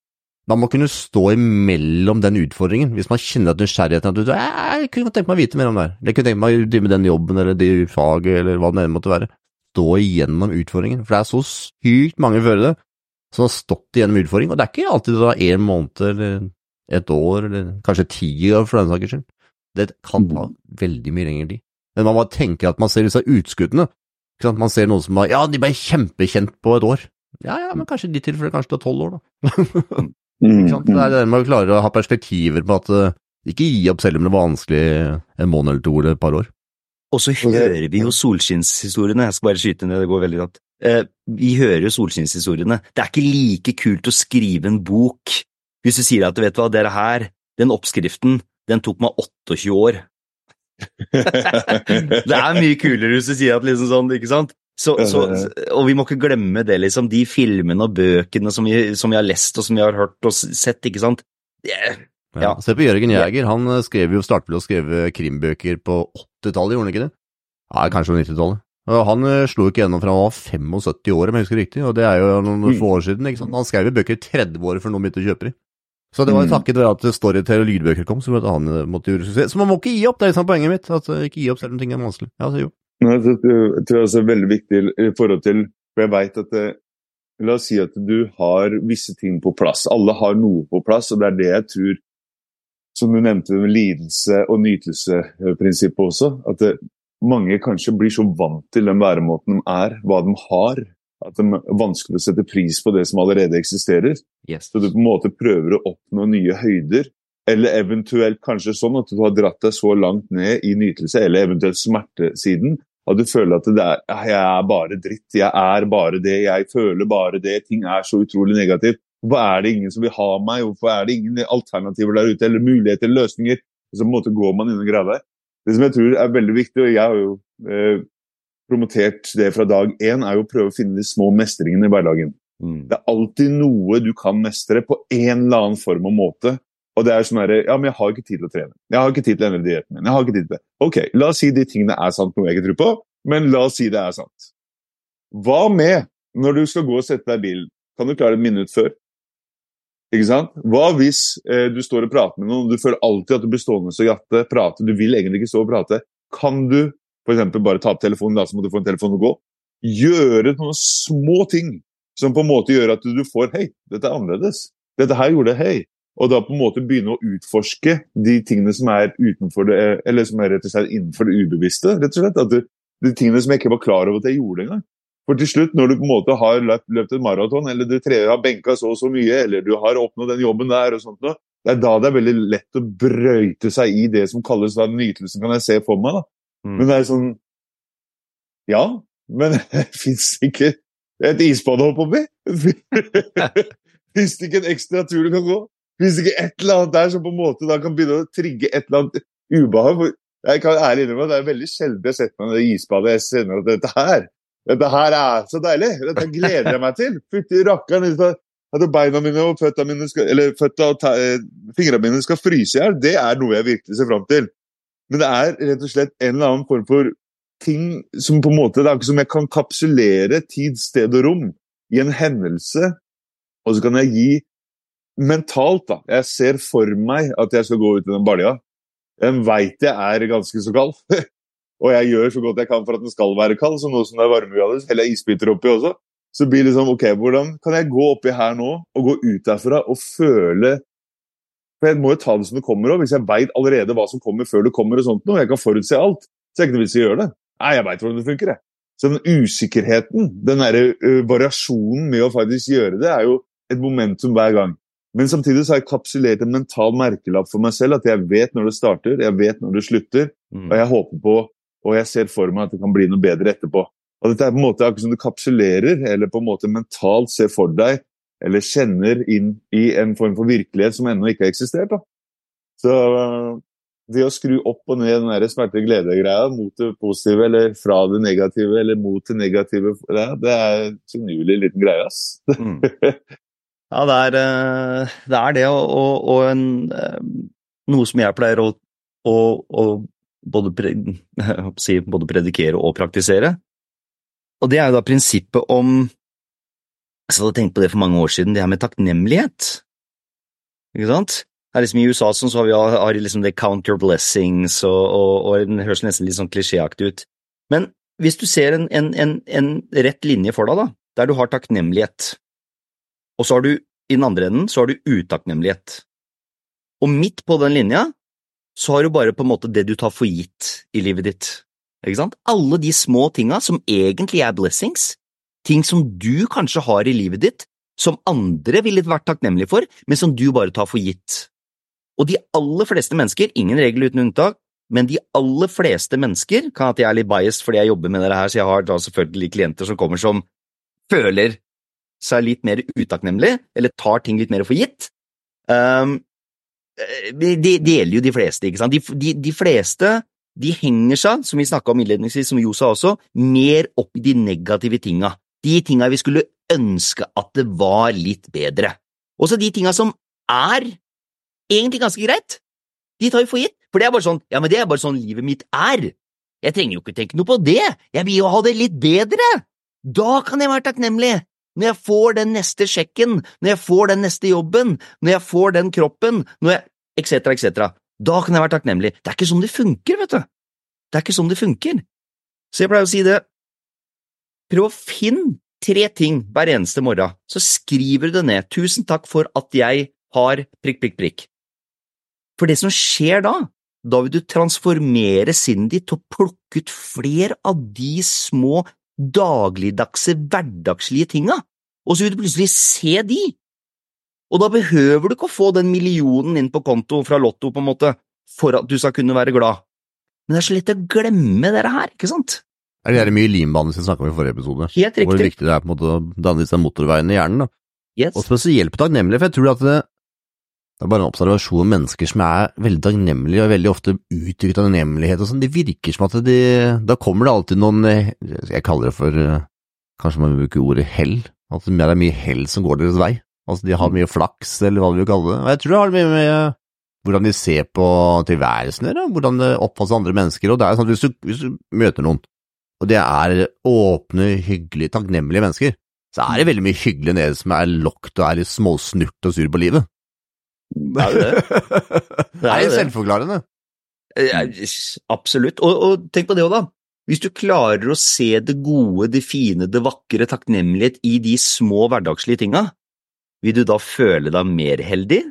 man må kunne stå imellom den utfordringen. Hvis man kjenner at nysgjerrigheten at du, jeg kunne tenke meg å vite mer om det her. Jeg kunne tenke meg å drive med den jobben eller det faget eller hva det enn måtte være. Stå igjennom utfordringen, for det er så sykt mange før det som har stått igjennom utfordring, og det er ikke alltid det er en måned eller et år, eller kanskje ti år for den saks skyld. Det kan ta veldig mye lengre tid. Men man bare tenker at man ser disse utskuddene. Man ser noen som bare Ja, de ble kjempekjent på et år. Ja, ja, men kanskje i ditt tilfelle kanskje det er tolv år, da. Mm. Ikke sant? Det er det med å klare å ha perspektiver på at uh, ikke gi opp selv om det var vanskelig en måned eller to eller et par år. Og så hører vi jo solskinnshistoriene. Jeg skal bare skyte ned, det går veldig godt. Eh, vi hører jo solskinnshistoriene. Det er ikke like kult å skrive en bok hvis du sier at du vet hva, dere her, den oppskriften, den tok meg 28 år. Det er mye kulere hvis du sier at liksom sånn, ikke sant? Så, så, og vi må ikke glemme det, liksom. De filmene og bøkene som vi, som vi har lest og som vi har hørt og sett, ikke sant. Yeah. Ja. Ja. Se på Jørgen Jæger, han uh, skrev jo, startet å skrive krimbøker på 80-tallet, gjorde han ikke det? Ja, kanskje på 90-tallet. Han uh, slo ikke gjennom fra han var 75 år, om jeg husker riktig, og det er jo noen Mm. få år siden. ikke sant? Han skrev jo bøker i 30 år før noen begynte å kjøpe dem. Så det var jo Mm. takket være at Storytel og lydbøker kom, så han uh, måtte gjøre suksess. Så man må ikke gi opp, det er liksom poenget mitt. at Ikke gi opp selv om ting er vanskelig. Ja, så jo. Det, det, jeg tror det er veldig viktig i forhold til For jeg vet at det, La oss si at du har visse ting på plass. Alle har noe på plass, og det er det jeg tror Som du nevnte med lidelse- og nytelsesprinsippet også. At det, mange kanskje blir så vant til den væremåten de er, hva de har, at det er vanskelig å sette pris på det som allerede eksisterer. yes. Så du på en måte prøver å oppnå nye høyder. Eller eventuelt kanskje sånn at du har dratt deg så langt ned i nytelse, eller eventuelt smertesiden, at du føler at det er, «Ah, jeg er bare dritt, jeg er bare det, jeg føler bare det, ting er så utrolig negativt. Hvorfor er det ingen som vil ha meg, hvorfor er det ingen alternativer der ute, eller muligheter, løsninger? Og så på en måte går man inn og graver. Det som jeg tror er veldig viktig, og jeg har jo eh, promotert det fra dag én, er jo å prøve å finne de små mestringene i hverdagen. Mm. Det er alltid noe du kan mestre på en eller annen form og måte. Og det er sånn herre Ja, men jeg har ikke tid til å trene. Jeg har ikke tid til å endre dietten min. Jeg har ikke tid til det. Ok, la oss si de tingene er sant, noe jeg ikke tror på, men la oss si det er sant. Hva med når du skal gå og sette deg i bilen, Kan du klare et minutt før? Ikke sant? Hva hvis eh, du står og prater med noen, og du føler alltid at du blir stående og jatte, prate, du vil egentlig ikke stå og prate. Kan du f.eks. bare ta opp telefonen, da, så må du få en telefon å gå? Gjøre noen små ting som på en måte gjør at du får Hei, dette er annerledes. Dette her gjorde hei. Og da på en måte begynne å utforske de tingene som er utenfor det, eller som er rett og slett innenfor det ubevisste. rett og slett. At det, de tingene som jeg ikke var klar over at jeg gjorde engang. For til slutt, når du på en måte har løpt, løpt et maraton, eller du tre, har benka så og så mye, eller du har oppnådd den jobben der, og sånt noe, det er da det er veldig lett å brøyte seg i det som kalles da nytelsen, kan jeg se for meg. da. Mm. Men det er sånn Ja, men det fins ikke et isbad å hoppe oppi? Fins det ikke en ekstra tur du kan gå? Det ikke et eller annet der som på en måte da kan begynne å trigge et eller annet ubehag? Jeg kan ærlig innrømme at det er veldig sjelden jeg setter meg i det isbadet jeg kjenner at dette her dette her er så deilig! Dette gleder jeg meg til! Fytti rakkeren! At beina mine og føtta mine skal, eller føtta og eh, fingrene mine skal fryse i hjel, det er noe jeg virkelig ser fram til. Men det er rett og slett en eller annen form for ting som på en måte Det er ikke som jeg kan kapsulere tid, sted og rom i en hendelse, og så kan jeg gi mentalt, da. Jeg ser for meg at jeg skal gå ut i den balja. Den veit jeg er ganske så kald. og jeg gjør så godt jeg kan for at den skal være kald, så nå som det er varmegrader, heller jeg isbiter oppi også. Så blir det liksom, ok, hvordan kan jeg gå oppi her nå, og gå ut derfra og føle For jeg må jo ta det som det kommer òg. Hvis jeg veit allerede hva som kommer før det kommer, og sånt, og jeg kan forutse alt, så er ikke noe vits i å gjøre det. Nei, jeg veit hvordan det funker, jeg. Så den usikkerheten, den derre uh, variasjonen med å faktisk gjøre det, er jo et momentum hver gang. Men samtidig så har jeg kapsulert en mental merkelapp for meg selv, at jeg vet når det starter, jeg vet når det slutter, Mm. og jeg håper på, og jeg ser for meg at det kan bli noe bedre etterpå. Og dette er på en måte akkurat som du kapsulerer, eller på en måte mentalt ser for deg, eller kjenner inn i en form for virkelighet som ennå ikke har eksistert. Da. Så øh, det å skru opp og ned den der smerte-glede-greia mot det positive, eller fra det negative, eller mot det negative, det er en finurlig liten greie, ass. Mm. Ja, det er, eh, det er det, og, og, en, eh, noe som jeg pleier å, å, å både, både predikere og praktisere. Og det er jo da prinsippet om Jeg hadde tenkt på det for mange år siden, det her med takknemlighet. Ikke sant? Her liksom I USA sånn, så har vi har liksom det count your blessings, og, og, og det høres nesten litt sånn klisjéaktig ut. Men hvis du ser en, en, en, en rett linje for deg, da, der du har takknemlighet, og så har du i den andre enden så har du utakknemlighet. Og midt på den linja så har du bare på en måte det du tar for gitt i livet ditt. Ikke sant? Alle de små tinga som egentlig er blessings, ting som du kanskje har i livet ditt, som andre ville vært takknemlige for, men som du bare tar for gitt. Og de aller fleste mennesker, ingen regel uten unntak, men de aller fleste mennesker, kan at jeg er litt biased fordi jeg jobber med dette her, så jeg har da selvfølgelig klienter som kommer som føler seg litt mer utakknemlig, eller tar ting litt mer for gitt. Um, det, det gjelder jo de fleste, ikke sant. De, de, de fleste de henger seg, som vi snakka om innledningsvis, som Jo sa også, mer opp i de negative tinga. De tinga vi skulle ønske at det var litt bedre. Også de tinga som er egentlig ganske greit. De tar vi for gitt, for det er bare sånn, ja, men det er bare sånn livet mitt er. Jeg trenger jo ikke tenke noe på det, jeg vil jo ha det litt bedre. Da kan jeg være takknemlig. Når jeg får den neste sjekken, når jeg får den neste jobben, når jeg får den kroppen, når jeg etc., etc. Da kan jeg være takknemlig. Det er ikke sånn det funker, vet du. Det er ikke sånn det funker. Så jeg pleier å si det. Prøv å finne tre ting hver eneste morgen, så skriver du det ned. Tusen takk for at jeg har prikk, prikk, prikk. For det som skjer da, da vil du transformere sinnet ditt til å plukke ut flere av de små dagligdagse, hverdagslige tinga, og så vil du plutselig se de. Og da behøver du ikke å få den millionen inn på konto fra Lotto, på en måte, for at du skal kunne være glad. Men det er så lett å glemme dere her, ikke sant? Det er mye limbane som vi snakka om i forrige episode? Helt Hvor viktig det er på en måte å danne disse motorveiene i hjernen. da. Yes. Og spesielt på takknemlige, for jeg tror at det, det er bare en observasjon av mennesker som er veldig takknemlige, og veldig ofte uttrykker takknemlighet og sånn. Det virker som at de Da kommer det alltid noen Jeg kaller det for eh, Kanskje man bruker ordet hell? At det er mye hell som går deres vei. Altså de har mye flaks, eller hva du vil kalle det. Og jeg tror det har mye med hvordan de ser på tilværelsen deres, hvordan det oppfattes andre mennesker. Og det er sånn at hvis du, hvis du møter noen, og det er åpne, hyggelige, takknemlige mennesker, så er det veldig mye hyggelig nede som er lokt og er litt småsnurt og sur på livet. Det er jo det. Det er det det. selvforklarende. Eh, Absolutt. Og, og tenk på det òg, da. Hvis du klarer å se det gode, det fine, det vakre, takknemlighet i de små hverdagslige tinga, vil du da føle deg mer heldig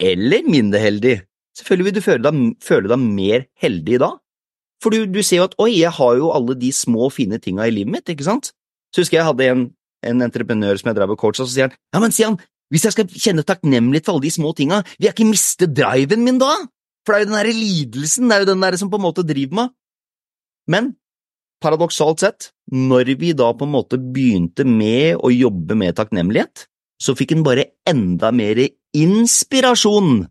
eller mindre heldig? Selvfølgelig vil du føle deg, føle deg mer heldig da. For du, du ser jo at oi, jeg har jo alle de små, fine tinga i livet mitt, ikke sant? Så husker jeg hadde en, en entreprenør som jeg drev og coacha, så sier han ja, men sier han, hvis jeg skal kjenne takknemlighet for alle de små tinga, vil jeg ikke miste driven min da? For det er jo den derre lidelsen, det er jo den der som på en måte driver meg. Men paradoksalt sett, når vi da på en måte begynte med å jobbe med takknemlighet, så fikk han bare enda mer inspirasjon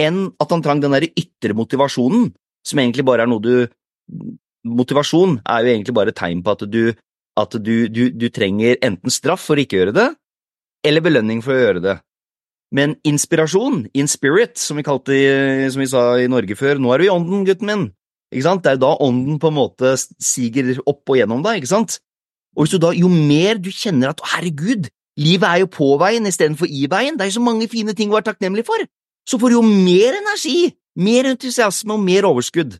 enn at han trang den der ytre motivasjonen, som egentlig bare er noe du Motivasjon er jo egentlig bare et tegn på at du, at du, du, du trenger enten straff for ikke å gjøre det, eller belønning for å gjøre det. Men inspirasjon, in spirit, som vi, kalte, som vi sa i Norge før, nå er du i ånden, gutten min. Ikke sant? Det er jo da ånden på en måte siger opp og gjennom deg, ikke sant? Og hvis du da, jo mer du kjenner at herregud, livet er jo på veien istedenfor i veien, det er jo så mange fine ting å være takknemlig for, så får du jo mer energi, mer entusiasme og mer overskudd.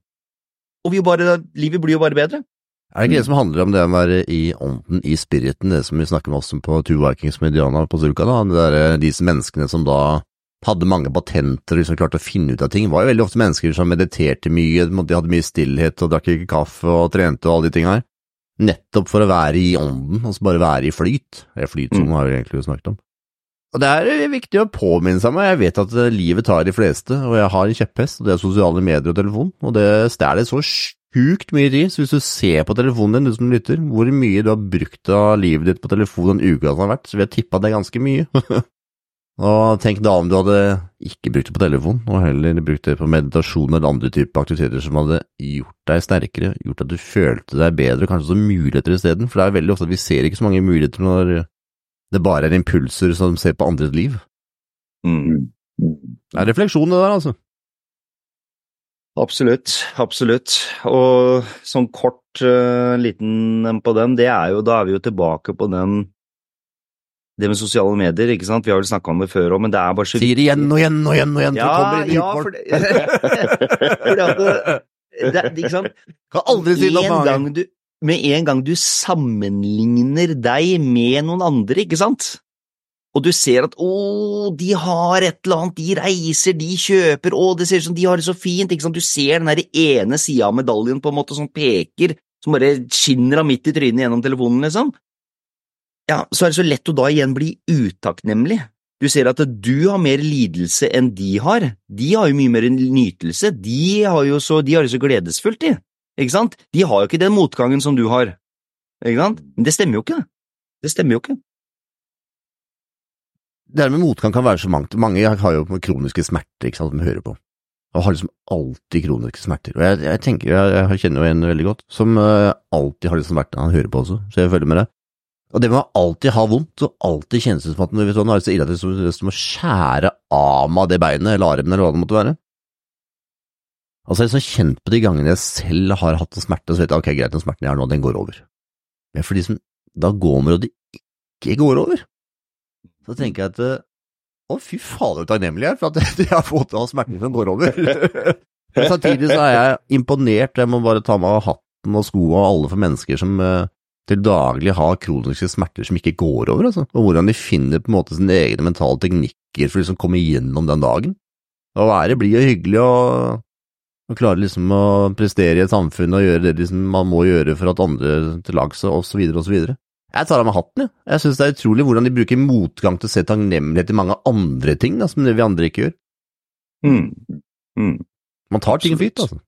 Og bare, livet blir jo bare bedre. Er det ikke det som handler om det å være i ånden, i spiriten, det som vi snakker med oss om på Two Vikings med Diana på Surka, da, det der, eh, disse menneskene som da hadde mange patenter og liksom klarte å finne ut av ting, Det var jo veldig ofte mennesker som mediterte mye, de hadde mye stillhet og drakk ikke kaffe og trente og alle de tinga her, nettopp for å være i ånden, altså bare være i flyt. Det er flyt som Mm. har vi egentlig snakket om. Og det er viktig å påminne seg om, jeg vet at eh, livet tar de fleste, og jeg har en kjepphest, og det er sosiale medier og telefon, og det stjeler så sjukt mye tid, så hvis du ser på telefonen din, du som lytter, hvor mye du har brukt av livet ditt på telefonen den uka som har vært, så vil jeg tippe at det er ganske mye. og tenk da om du hadde ikke brukt det på telefon, og heller brukt det på meditasjon eller andre typer aktiviteter som hadde gjort deg sterkere, gjort at du følte deg bedre, kanskje så muligheter isteden, for det er veldig ofte at vi ser ikke så mange muligheter når det bare er impulser som ser på andres liv. Mm. Det er refleksjon det der, altså. Absolutt, absolutt. Og sånn kort uh, liten en på den, det er jo, da er vi jo tilbake på den det med sosiale medier, ikke sant? Vi har vel snakka om det før òg, men det er bare så Sier det igjen og igjen og igjen og igjen, Ja, kommer inn ja, for det, det, det, ikke sant? Kan aldri si noe du, med en gang du sammenligner deg med noen andre, ikke sant? Og du ser at å, de har et eller annet, de reiser, de kjøper, å, det ser ut som de har det så fint, ikke sant? Du ser den der ene sida av medaljen på en måte som peker, som bare skinner av midt i trynet gjennom telefonen, liksom. Ja, så er det så lett å da igjen bli utakknemlig. Du ser at du har mer lidelse enn de har. De har jo mye mer nytelse, de har jo så, de har det så gledesfullt, de. Ikke sant? De har jo ikke den motgangen som du har. Ikke sant? Men det stemmer jo ikke. Det stemmer jo ikke. Det her med motgang kan være så mangt. Mange har jo kroniske smerter, ikke sant, som hører på. Og har liksom alltid kroniske smerter. Og jeg, jeg tenker, jeg, jeg kjenner jo en veldig godt, som uh, alltid har liksom vært han hører på også, så jeg følger med det. Og det med å alltid ha vondt, og alltid kjennes det som at vet du, nå er det så ille at det er som- er å skjære av meg det beinet, eller armen, eller hva det måtte være. Altså, jeg har liksom kjent på de gangene jeg selv har hatt en smerte, så vet jeg ok, greit, den smerten jeg har nå, den går over. Men for de som da går med og det ikke går over, så tenker jeg at eh, å, fy fader, takknemlig jeg er for at jeg har fått av smerten som går over. Men samtidig så er jeg imponert, jeg må bare ta meg av hatten og skoa og alle for mennesker som eh, til daglig har kroniske smerter som ikke går over, altså. Og hvordan de finner på en måte sine egne mentale teknikker for å liksom komme igjennom den dagen. Å være blid og hyggelig og, og klare liksom å prestere i et samfunn og gjøre det liksom man må gjøre for at andre til lags og så videre og så videre. Jeg tar av meg hatten, jeg. Jeg synes det er utrolig hvordan de bruker motgang til å se takknemlighet i mange andre ting, da, som det vi andre ikke gjør. Mm. Mm. Man tar ting for gitt, altså.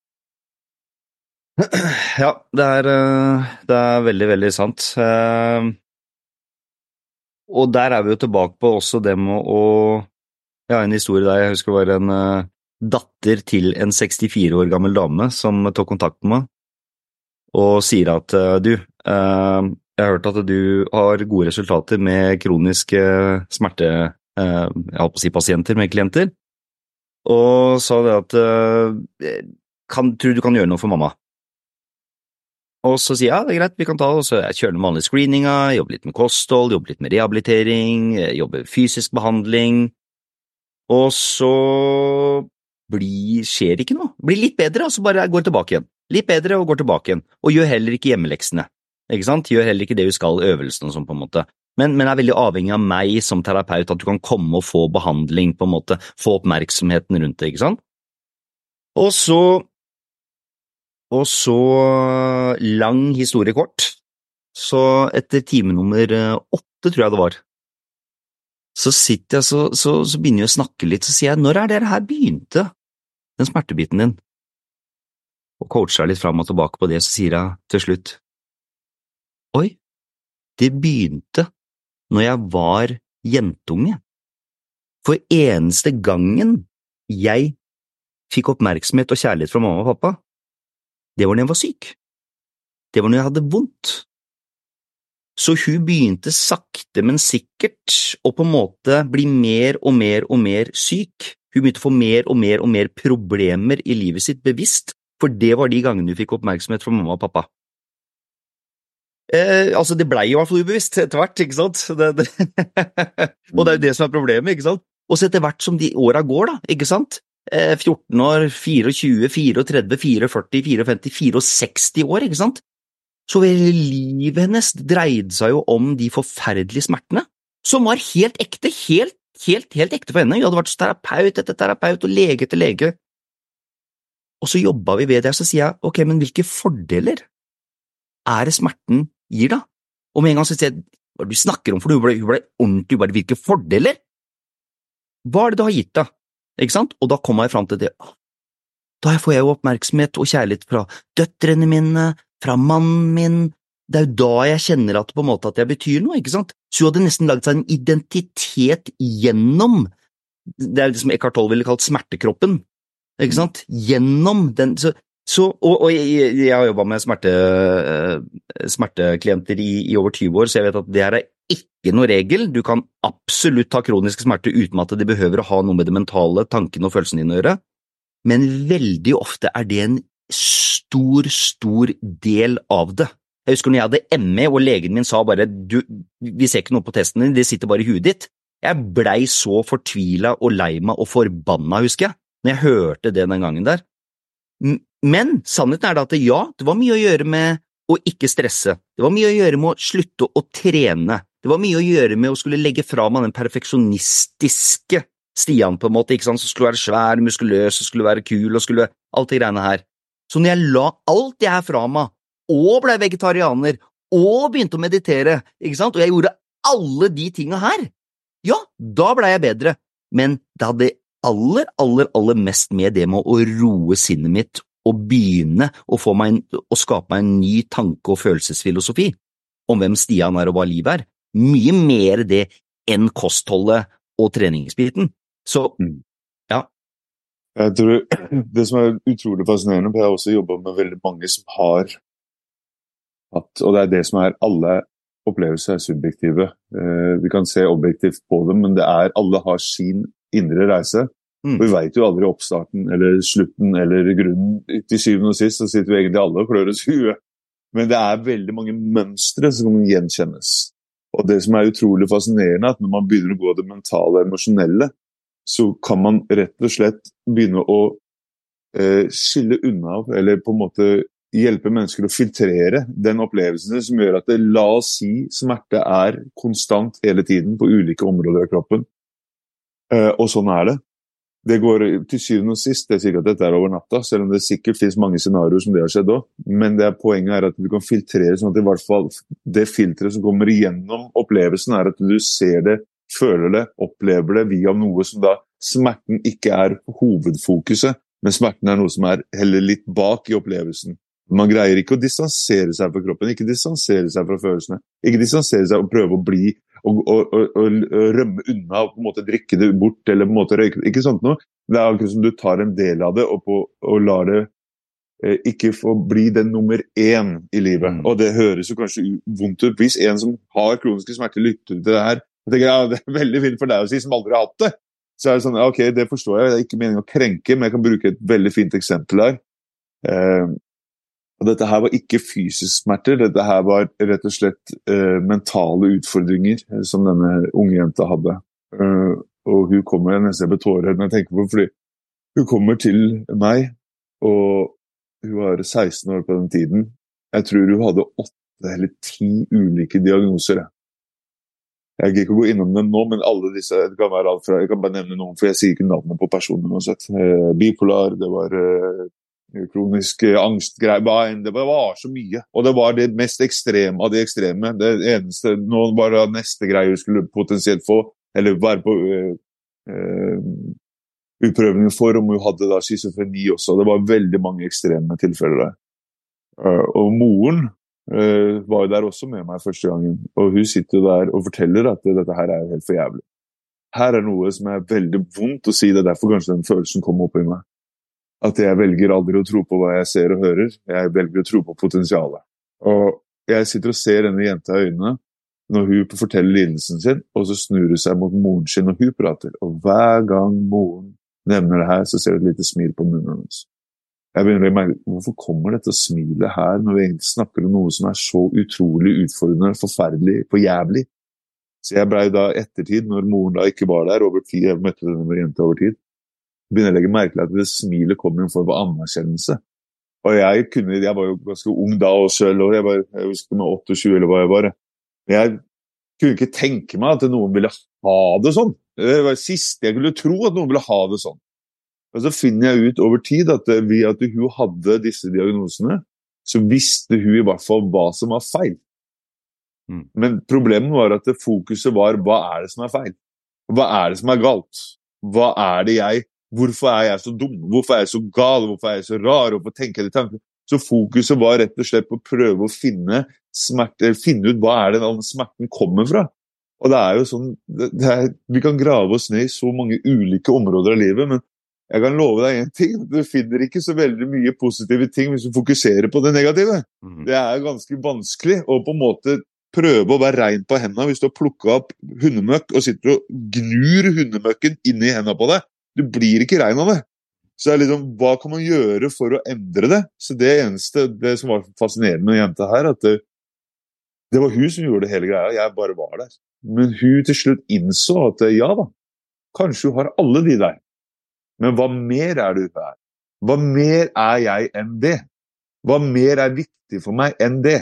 Ja, det er, eh, det er veldig, veldig sant. Eh, Og der er vi jo tilbake på også det med å Jeg har en historie der jeg husker det var en eh, datter til en 64 år gammel dame som tok kontakt med meg og sier at du, jeg har hørt at du har gode resultater med kroniske smerte, jeg holdt på å si pasienter med klienter, og sa det at kan, tror du kan gjøre noe for mamma. Og så sier jeg ja, det er greit, vi kan ta det, og så jeg kjører den vanlige screeninga, jobber litt med kosthold, jobber litt med rehabilitering, eh, jobber fysisk behandling, og så blir, skjer ikke noe. Blir litt bedre, og så bare går tilbake igjen. Litt bedre og går tilbake igjen, og gjør heller ikke hjemmeleksene. Ikke sant? Gjør heller ikke det du skal, øvelsene og sånn, på en måte. Men, men er veldig avhengig av meg som terapeut, at du kan komme og få behandling, på en måte, få oppmerksomheten rundt det, ikke sant? Og så Og så, lang historie kort, så etter time nummer eh, åtte, tror jeg det var, så sitter jeg, så, så, så begynner jeg å snakke litt, så sier jeg når er det her begynte, den smertebiten din? Og coacher litt fram og tilbake på det, så sier jeg til slutt, oi, det begynte når jeg var jentunge. For eneste gangen jeg fikk oppmerksomhet og kjærlighet fra mamma og pappa, det var når jeg var syk. Det var når jeg hadde vondt. Så hun begynte sakte, men sikkert å på en måte bli mer og mer og mer syk. Hun begynte å få mer og mer og mer problemer i livet sitt bevisst, for det var de gangene hun fikk oppmerksomhet fra mamma og pappa. Eh, altså, det blei i hvert fall ubevisst etter hvert, ikke sant? Det, det. og det er jo det som er problemet, ikke sant? Og så etter hvert som de åra går, da, ikke sant? Eh, 14 år, 24, 34, 44, 54, 64 år, ikke sant? Så livet hennes dreide seg jo om de forferdelige smertene, som var helt ekte, helt, helt, helt ekte for henne. Hun hadde vært terapeut etter terapeut og lege etter lege. Og så jobba vi ved det, og så sier jeg ok, men hvilke fordeler er det smerten gir, da? Og med en gang så sier jeg hva er det du snakker om, for hun ble, hun ble ordentlig, bare hvilke fordeler? Hva er det du har gitt, da? Ikke sant? Og da kommer jeg fram til det. Da får jeg jo oppmerksomhet og kjærlighet fra døtrene mine, fra mannen min, det er jo da jeg kjenner at på en måte at jeg betyr noe, ikke sant? Så hun hadde nesten laget seg en identitet gjennom det er det som Eckhart Tolle ville kalt smertekroppen, ikke sant? Gjennom den så, så, og, og jeg, jeg, har jobba med smerte, smerteklienter i, i, over 20 år, så jeg vet at det her er ikke noe regel. Du kan absolutt ha kroniske smerter uten at de behøver å ha noe med det mentale, tankene og følelsene dine å gjøre, men veldig ofte er det en stor, stor del av det. Jeg husker når jeg hadde ME og legen min sa bare du, vi ser ikke noe på testen din, det sitter bare i huet ditt. Jeg blei så fortvila og lei meg og forbanna, husker jeg, når jeg hørte det den gangen der. Men sannheten er da at ja, det var mye å gjøre med å ikke stresse, det var mye å gjøre med å slutte å trene, det var mye å gjøre med å skulle legge fra meg den perfeksjonistiske Stian, på en måte, ikke sant, som skulle være svær, muskuløs, og skulle være kul og skulle alt det greiene her. Så når jeg la alt det her fra meg, og blei vegetarianer, og begynte å meditere, ikke sant, og jeg gjorde alle de tinga her, ja, da blei jeg bedre, men det hadde aller, aller, aller mest med det med å roe sinnet mitt og begynne å, få meg en, å skape meg en ny tanke- og følelsesfilosofi om hvem Stian er og hva livet er. Mye mer det enn kostholdet og treningsbiten. Så ja. Jeg tror Det som er utrolig fascinerende, for jeg har også jobba med veldig mange som har hatt Og det er det som er alle opplevelser er subjektive. Eh, vi kan se objektivt på dem, men det er alle har sin indre reise. Mm. Vi veit jo aldri oppstarten eller slutten eller grunnen. Til syvende og sist så sitter vi egentlig alle og klør oss i huet. Men det er veldig mange mønstre som gjenkjennes. Og det som er utrolig fascinerende, er at når man begynner å gå det mentale og emosjonelle, så kan man rett og slett begynne å eh, skille unna, eller på en måte hjelpe mennesker å filtrere den opplevelsen som gjør at det, la oss si smerte er konstant hele tiden på ulike områder av kroppen. Eh, og sånn er det. Det går til syvende og sist det er sikkert at dette er over natta, selv om det sikkert finnes mange scenarioer som det har skjedd òg. Men er poenget er at du kan filtrere sånn at i hvert fall det filteret som kommer igjennom opplevelsen, er at du ser det, føler det, opplever det via noe som da Smerten ikke er hovedfokuset, men smerten er noe som er heller litt bak i opplevelsen. Man greier ikke å distansere seg fra kroppen, ikke distansere seg fra følelsene. Ikke distansere seg og prøve å bli og, og, og, og, rømme unna og på en måte drikke det bort eller på en måte røyke Ikke sånt noe. Det er akkurat som du tar en del av det og, på, og lar det eh, ikke få bli den nummer én i livet. Mm. Og det høres jo kanskje vondt ut. Hvis en som har kroniske smerter, lytter til det her jeg tenker, ja, Det er veldig fint for deg å si, som aldri har hatt det. Så er det sånn, ok, det forstår jeg, det er ikke meningen å krenke, men jeg kan bruke et veldig fint eksempel her. Eh, Og dette her var ikke fysisk smerter, dette her var rett og slett uh, mentale utfordringer eh, som denne unge jenta hadde. Uh, og hun kommer, jeg nesten med tårer når jeg tenker på fordi hun kommer til meg, og hun var 16 år på den tiden. Jeg tror hun hadde åtte eller ti ulike diagnoser. Jeg gidder ikke å gå innom dem nå, men alle disse det kan være alt fra, Jeg kan bare nevne noen, for jeg sier ikke navnet på personen uansett. Bipolar, det var kronisk angstgreier Det var så mye. Og det var det mest ekstreme av de ekstreme. Det eneste Nå var det neste greie hun skulle potensielt få, eller være på øh, øh, utprøving for, om hun hadde da schizofreni også. Det var veldig mange ekstreme tilfeller der. Uh, og moren uh, var jo der også med meg første gangen, og hun sitter der og forteller at dette her er helt for jævlig. Her er noe som er veldig vondt å si, det er derfor kanskje den følelsen kom opp i meg. At jeg velger aldri å tro på hva jeg ser og hører, jeg velger å tro på potensialet. Og jeg sitter og ser denne jenta i øynene når hun forteller lidelsen sin, og så snur hun seg mot moren sin og hun prater. Og hver gang moren nevner det her, så ser du et lite smil på munnen hennes. Jeg begynner å merke, Hvorfor kommer dette smilet her, når vi egentlig snakker om noe som er så utrolig utfordrende, forferdelig, for jævlig? Så jeg blei da ettertid, når moren da ikke var der, over tid, jeg møtte denne jenta over tid, begynner å legge merke til at det smilet kommer i en form for anerkjennelse. Og jeg, kunne, jeg var jo ganske ung da og sjøl, jeg, var, jeg husker med 28 eller hva jeg var. Jeg kunne ikke tenke meg at noen ville ha det sånn. Det var det siste jeg kunne tro, at noen ville ha det sånn. Og så finner jeg ut over tid at eh, ved at hun hadde disse diagnosene, så visste hun i hvert fall hva som var feil. Mm. Men problemet var at fokuset var hva er det som er feil? Hva er det som er galt? Hva er det jeg Hvorfor er jeg så dum? Hvorfor er jeg så gal? Hvorfor er jeg så rar? Hvorfor tenker jeg de tankene? Så fokuset var rett og slett på å prøve å finne, smerte, finne ut hva er det den smerten kommer fra. Og det er jo sånn, er, Vi kan grave oss ned i så mange ulike områder av livet, men jeg kan love deg én ting. Du finner ikke så veldig mye positive ting hvis du fokuserer på det negative. Mm. Det er ganske vanskelig å på en måte prøve å være rein på hendene hvis du har plukka opp hundemøkk og sitter og gnur hundemøkken inn i hendene på deg. Du blir ikke rein av det. Så det er liksom, Hva kan man gjøre for å endre det? Så Det eneste, det som var fascinerende med jenta her, at det, det var hun som gjorde det hele greia. Jeg bare var der. Men hun til slutt innså at ja da, kanskje hun har alle de der. Men hva mer er det ute her? Hva mer er jeg enn det? Hva mer er viktig for meg enn det?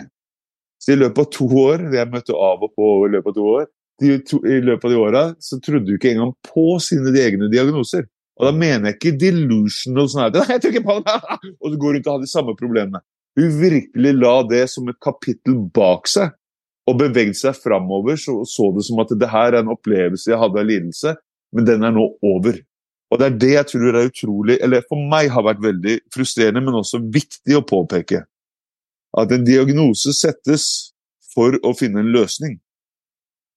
Så i løpet av to år, jeg møtte av og på i løpet av to år, de i løpet av de åra så trodde hun ikke engang på sine egne diagnoser. Og da mener jeg ikke delusional sånn her, jeg ikke på det, og du går rundt og har de samme problemene. Hun virkelig la det som et kapittel bak seg, og bevegde seg framover, så så det som at det her er en opplevelse jeg hadde av lidelse, men den er nå over. Og det er det jeg tror er utrolig, eller for meg har vært veldig frustrerende, men også viktig å påpeke. At en diagnose settes for å finne en løsning.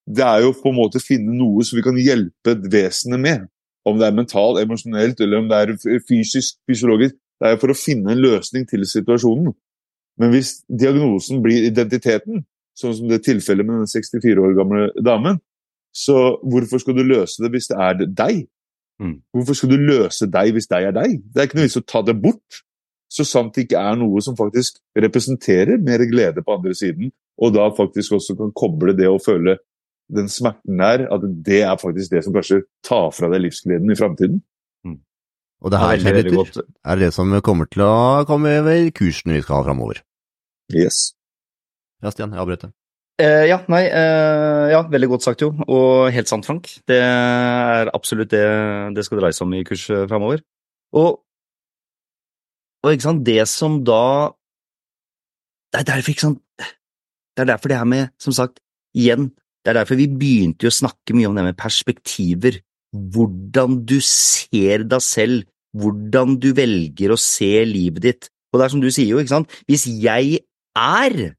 Det er jo på en måte å finne noe som vi kan hjelpe vesenet med. Om det er mentalt, emosjonelt eller om det er fysisk, fysiologisk. Det er jo for å finne en løsning til situasjonen. Men hvis diagnosen blir identiteten, sånn som det er tilfellet med den 64 år gamle damen, så hvorfor skal du løse det hvis det er deg? Mm. Hvorfor skal du løse deg hvis deg er deg? Det er ikke noe vits å ta det bort. Så sant det ikke er noe som faktisk representerer mer glede på andre siden, og da faktisk også kan koble det å føle den smerten der, at det er faktisk det som kanskje tar fra deg livsgleden i framtiden. Mm. Og det her, Kjell er det som kommer til å komme over kursene vi skal ha framover. Yes. Ja, Stian, jeg avbrøt deg. Eh, ja, nei, eh, ja, veldig godt sagt, jo. Og helt sant, Frank. Det er absolutt det det skal dreie seg om i kurs eh, framover. Og, og ikke sant, det som da Det er derfor, ikke sant Det er derfor det her med, som sagt, igjen, det er derfor vi begynte å snakke mye om det med perspektiver. Hvordan du ser deg selv, hvordan du velger å se livet ditt. Og det er som du sier jo, ikke sant, hvis jeg er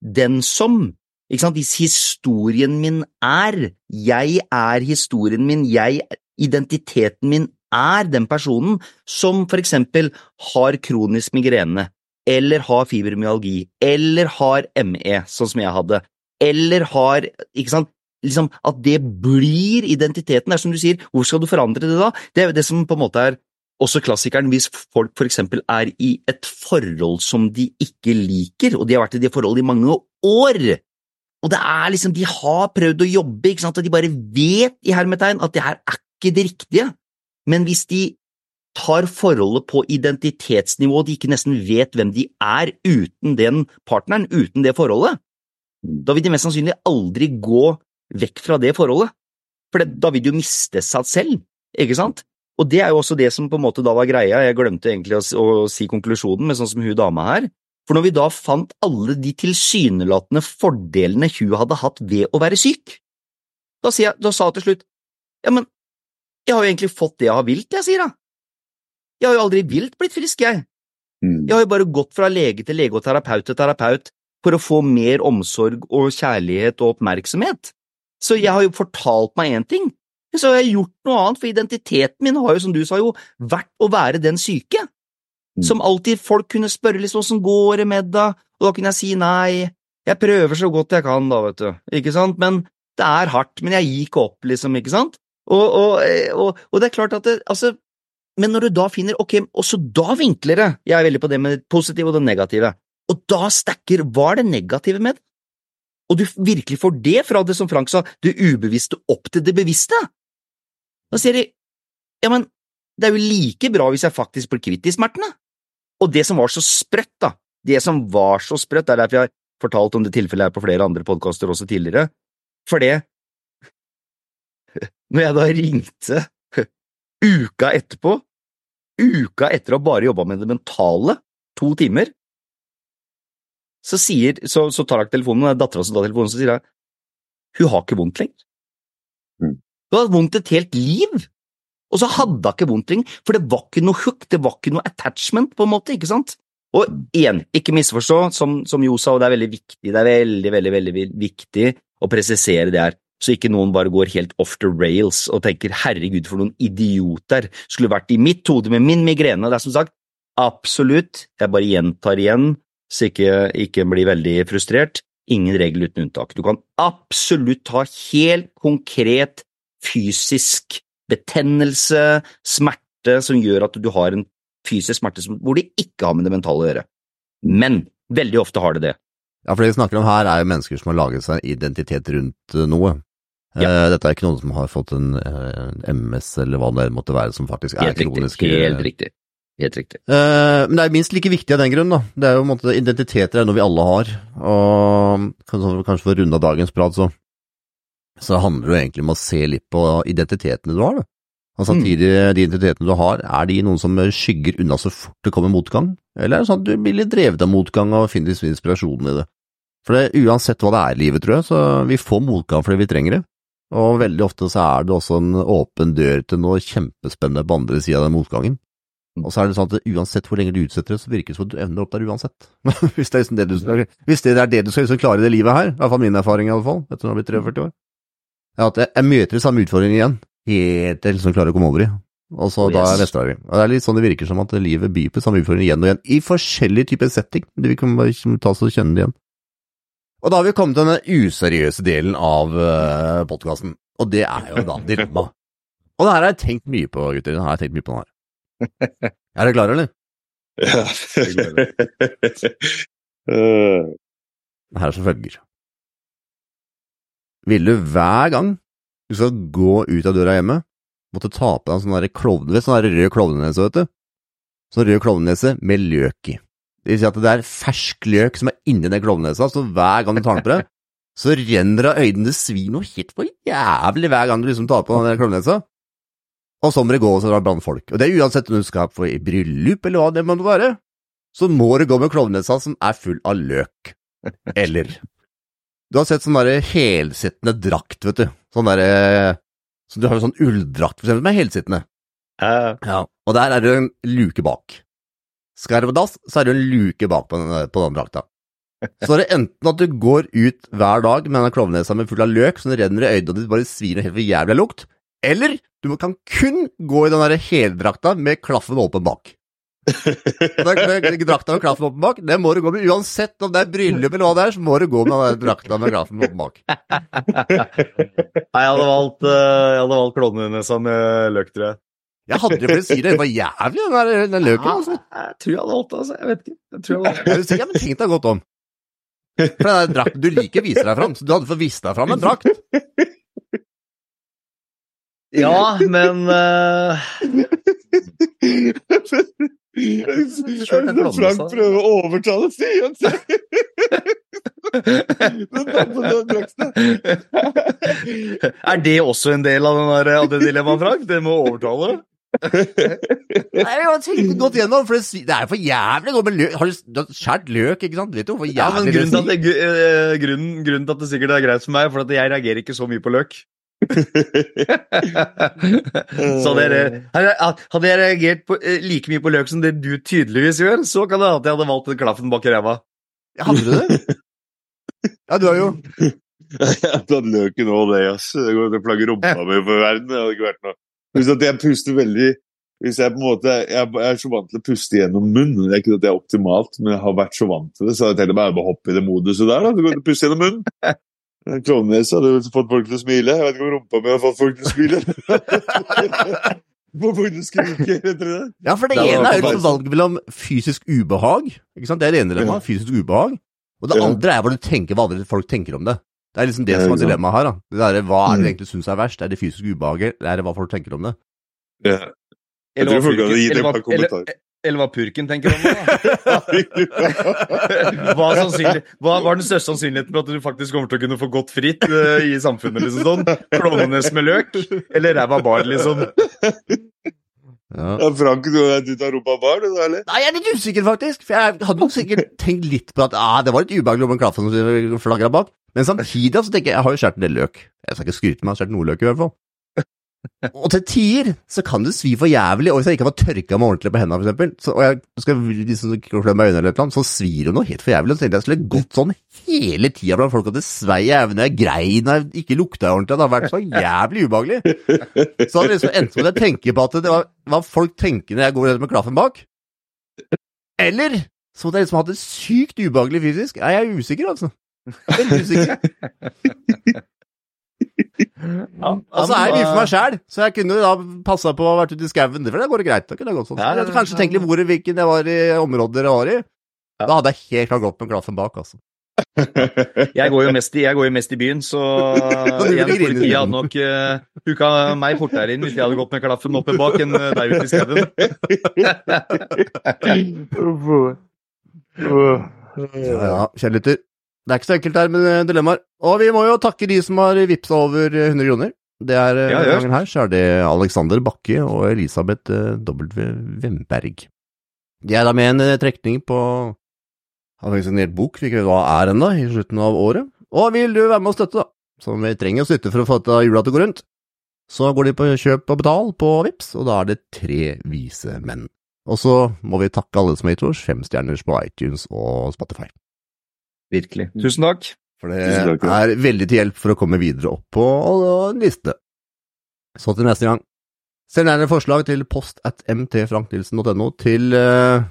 den som ikke sant? Hvis historien min er Jeg er historien min, jeg, identiteten min er den personen som for eksempel har kronisk migrene, eller har fibromyalgi, eller har ME, sånn som jeg hadde, eller har Ikke sant? Liksom At det blir identiteten. Det er som du sier, hvor skal du forandre det da? Det er det som på en måte er også klassikeren hvis folk eksempel er i et forhold som de ikke liker, og de har vært i det forholdet i mange år, og det er liksom, de har prøvd å jobbe, ikke sant, og de bare vet i hermetegn at det her er ikke det riktige, men hvis de tar forholdet på identitetsnivå, og de ikke nesten vet hvem de er uten den partneren, uten det forholdet, da vil de mest sannsynlig aldri gå vekk fra det forholdet, for det, da vil de jo miste seg selv, ikke sant? Og det er jo også det som på en måte da var greia, jeg glemte egentlig å, å si konklusjonen med sånn som hun dama her, for når vi da fant alle de tilsynelatende fordelene hun hadde hatt ved å være syk, da, jeg, da sa hun til slutt, ja, men jeg har jo egentlig fått det jeg har vilt, jeg, sier hun. Jeg har jo aldri vilt blitt frisk, jeg. Mm. Jeg har jo bare gått fra lege til lege og terapeut til terapeut for å få mer omsorg og kjærlighet og oppmerksomhet. Så jeg har jo fortalt meg én ting, men så har jeg gjort noe annet, for identiteten min har jo, som du sa, jo vært å være den syke. Mm. Som alltid folk kunne spørre liksom åssen går det med deg, og da kunne jeg si nei, jeg prøver så godt jeg kan da, vet du, ikke sant, men det er hardt, men jeg gikk opp, liksom, ikke sant, og, og, og, og det er klart at det, altså, men når du da finner, ok, også da vinkler det, jeg er veldig på det med det positive og det negative, og da stacker hva er det negative med det? Og du virkelig får det fra det som Frank sa, det ubevisste opp til det bevisste. Da sier de, ja, men det er jo like bra hvis jeg faktisk blir kvitt de smertene. Og det som var så sprøtt, da, det som var så sprøtt, det er derfor jeg har fortalt om det tilfellet her på flere andre podkaster også tidligere, for det, når jeg da ringte uka etterpå, uka etter å bare jobba med det mentale, to timer, så sier, så, så tar jeg telefonen, er dattera som tar telefonen, så sier jeg, hun har ikke vondt lenger. Mm. Hun har vondt et helt liv, og så hadde hun ikke vondt lenger, for det var ikke noe hook, det var ikke noe attachment, på en måte, ikke sant? Og igjen, ikke misforstå, som, som Jo sa, og det er veldig viktig, det er veldig, veldig, veldig viktig å presisere det her, så ikke noen bare går helt off the rails og tenker herregud, for noen idioter, skulle vært i mitt hode med min migrene, det er som sagt, absolutt, jeg bare gjentar igjen, så ikke, ikke bli veldig frustrert, ingen regel uten unntak. Du kan absolutt ha helt konkret fysisk betennelse, smerte, som gjør at du har en fysisk smerte som, hvor det ikke har med det mentale å gjøre. Men veldig ofte har det det. Ja, for det vi snakker om her er jo mennesker som har laget seg identitet rundt eh, noe. Ja. Eh, Dette er ikke noen som har fått en, eh, MS eller hva det måtte være, som faktisk er Helt riktig. kronisk. Helt riktig. Helt riktig. Eh, men det er minst like viktig av den grunn, da. Det er jo en måte Identiteter er noe vi alle har. Og kanskje, for å runde av dagens prat, så, så handler det jo egentlig om å se litt på identitetene du har, da. Og Mm. samtidig, de identitetene du har, er de noen som skygger unna så fort det kommer motgang? Eller er det sånn at du blir litt drevet av motgang og finner litt inspirasjon i det? For det, uansett hva det er i livet, tror jeg, så vi får motgang fordi vi trenger det. Og veldig ofte så er det også en åpen dør til noe kjempespennende på andre sida av den motgangen. Og så er det sånn at uansett hvor lenge du utsetter det, så virker det som at du ender opp der uansett. hvis, det er liksom det du skal, hvis det er det du skal liksom klare i det livet her, i hvert fall min erfaring i alle fall, etter å ha blitt 43 år, er at jeg, jeg møter de samme utfordringene igjen, helt til jeg liksom klarer å komme over i. Og så Oh, da er yes. Og det er litt sånn det virker som at livet byr på samme utfordringer igjen og igjen, i forskjellige typer setting. Det vi kan bare liksom ta oss og kjenne det igjen. Og da har vi kommet til den useriøse delen av uh, podkasten, og det er jo da dilemma. Og det her har jeg tenkt mye på, gutter. Det har jeg tenkt mye på den her. Er du klar, eller? Ja. Eh, Det her er som følger. Vil du hver gang du skal gå ut av døra hjemme, måtte ta på deg en sånn klovne, sånn rød klovnenese, vet du? Sånn rød klovnenese med løk i. Det vil si at det er fersk løk som er inni den klovnenesa, så hver gang du tar den på deg, så renner det av øynene, det svir noe helt for jævlig hver gang du liksom tar på den klovnenesa. Og så må det gå og så det blant folk. Og det er uansett om du skal på i bryllup eller hva det må være, så må du gå med klovnenesa som er full av løk. Eller Du har sett sånn derre helsittende drakt, vet du. Sånn derre så Du har jo sånn ulldrakt, for eksempel, som er helsittende. Uh. Ja. Og der er det en luke bak. Det på dass, så er det en luke bak på den, på den drakta. Så er det enten at du går ut hver dag med den klovnesa med full av løk som det renner i øynene og det bare svir noe helt for jævlig lukt, eller du kan kun gå i den der heldrakta med klaffen åpen bak. Den drakta med klaffen åpen bak, det må du gå med uansett om det er bryllup eller hva det er, så må du gå med den drakta med klaffen åpen bak. Nei, jeg hadde valgt, eh, jeg hadde valgt klovnenesa med løk, tror jeg. Jeg hadde jo blitt å det. Var jævlig, den, der, den løken. altså. Jeg tror jeg hadde valgt det, altså. Jeg vet ikke. Jeg tror jeg hadde valgt det. Ja, men tenk deg godt om. For den der drakten, Du liker å vise deg fram, så du hadde fått vist deg fram en drakt. Ja, men eh, Frank prøver å overtale Stian. Er det også en del av, den der, av det dilemmaet, Frank? Det med å overtale? Nei, jeg har tenkt godt gjennom, for det, det er for jævlig godt med løk. Har du, skåret løk, ikke sant? Vet du hvor Ja, men jævlig grunnen til, at det eh, grunnen, grunnen til at det sikkert er greit for meg, er at jeg reagerer ikke så mye på løk. så dere, hadde jeg reagert på, eh, like mye på løk som det du tydeligvis gjør, så kan det hende at jeg hadde valgt den klaffen bak i ræva. Hadde du det? Ja, du har jo Jeg tatt løken og det, ass. Det å plagge rumpa mi for verden. Det hadde ikke vært noe. Hvis jeg puster veldig hvis jeg på en måte, jeg jeg er så vant til å puste gjennom munnen. Det er ikke at det er optimalt, men jeg har vært så vant til det, så jeg tenkte bare å hoppe i det moduset der. da, Du kan puste gjennom munnen. Klovnenese hadde vel fått folk til å smile. Jeg vet ikke om rumpa mi har fått folk til å smile. På folk til å skrike det. Ja, for det Det ene er jo liksom et valg mellom fysisk ubehag, ikke sant? Det er det ene dilemmaet, fysisk ubehag. Og det Ja. andre er hva du tenker, hva andre folk tenker om det. Det er liksom det Ja, som er dilemmaet her, da. Det der, hva er det Mm. du egentlig syns er verst? Er det fysisk ubehaget, eller er det hva folk tenker om det? Ja. Jeg tror folk hadde gitt hva, par kommentarer. eller, eller hva purken tenker om det. da. Hva, er hva var den største sannsynligheten for at du faktisk kommer til å kunne få gått fritt uh, i samfunnet? liksom sånn? Klovnenes med løk, eller ræva bar, liksom? Ja. Ja, Frank, du har du tar rumpa bar, du, eller? Nei, jeg er litt usikker, faktisk. For jeg hadde nok sikkert tenkt litt på at ah, det var litt ubehagelig om en kaffe som flagra bak. Men samtidig så tenker jeg jeg har jo skåret en del løk. Jeg skal ikke skryte meg, jeg har skåret noe løk i hvert fall. Og til tider så kan det svi for jævlig, og hvis jeg ikke har tørka meg ordentlig på hendene, for eksempel, så, og jeg skal liksom klø meg øynene eller noe, så svir det noe helt for jævlig. Og så tenkte jeg skulle gått sånn hele tida blant folk at det svei i evne, jeg grein, jeg ikke lukta ordentlig. Det har vært så jævlig ubehagelig. Så hadde det liksom endt med at jeg tenker på at det var hva folk tenker når jeg går med klaffen bak. Eller så måtte jeg liksom hatt det sykt ubehagelig fysisk. Nei, jeg er usikker, altså. Veldig usikker. Og så er jeg mye for meg sjæl, så jeg kunne da passa på å vært ute i skauen. For det går greit. Det kunne jeg gått sånn. Ja, ja, Jeg hadde kanskje tenkt litt hvor hvilken jeg var i områder jeg var i. Da hadde jeg helt klart gått med klaffen bak, altså. Jeg går jo mest i, jeg går jo mest i byen, så grine. politiet hadde nok uh, huka meg fortere inn hvis jeg hadde gått med klaffen oppe bak enn eh, deg ute i skauen. Ja, ja, kjære lytter. Det er ikke så enkelt her med dilemmaer. Og vi må jo takke de som har vippsa over 100 kroner. Det er eh, Ja, gangen her, så er det Alexander Bakke og Elisabeth eh, W. Wemberg. De er da med en eh, trekning på har faktisk signert bok, vi ikke vet hva er ennå, i slutten av året. Og vil du være med og støtte, da, som vi trenger å støtte for å få dette jula til å gå rundt, så går de på kjøp og betal på Vips, og da er det tre vise menn. Og så må vi takke alle som har gitt oss fem stjerners på iTunes og Spotify. Virkelig. Tusen takk. For det takk, ja. er veldig til hjelp for å komme videre opp på listene. liste. Så til neste gang. Send gjerne forslag til post at mtfranknilsen.no til uh,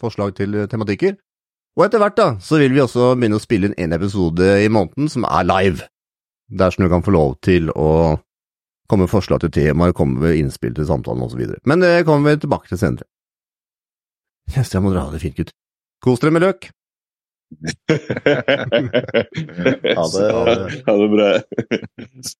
forslag til tematikker. Og etter hvert da, så vil vi også begynne å spille inn en episode i måneden som er live. Der som du kan få lov til å komme med forslag til temaer, komme med innspill til samtalen osv. Men det kommer vi tilbake til senere. Neste jeg må dra det fint, gutt. Kos dere med løk. Ha det. Ha det bra.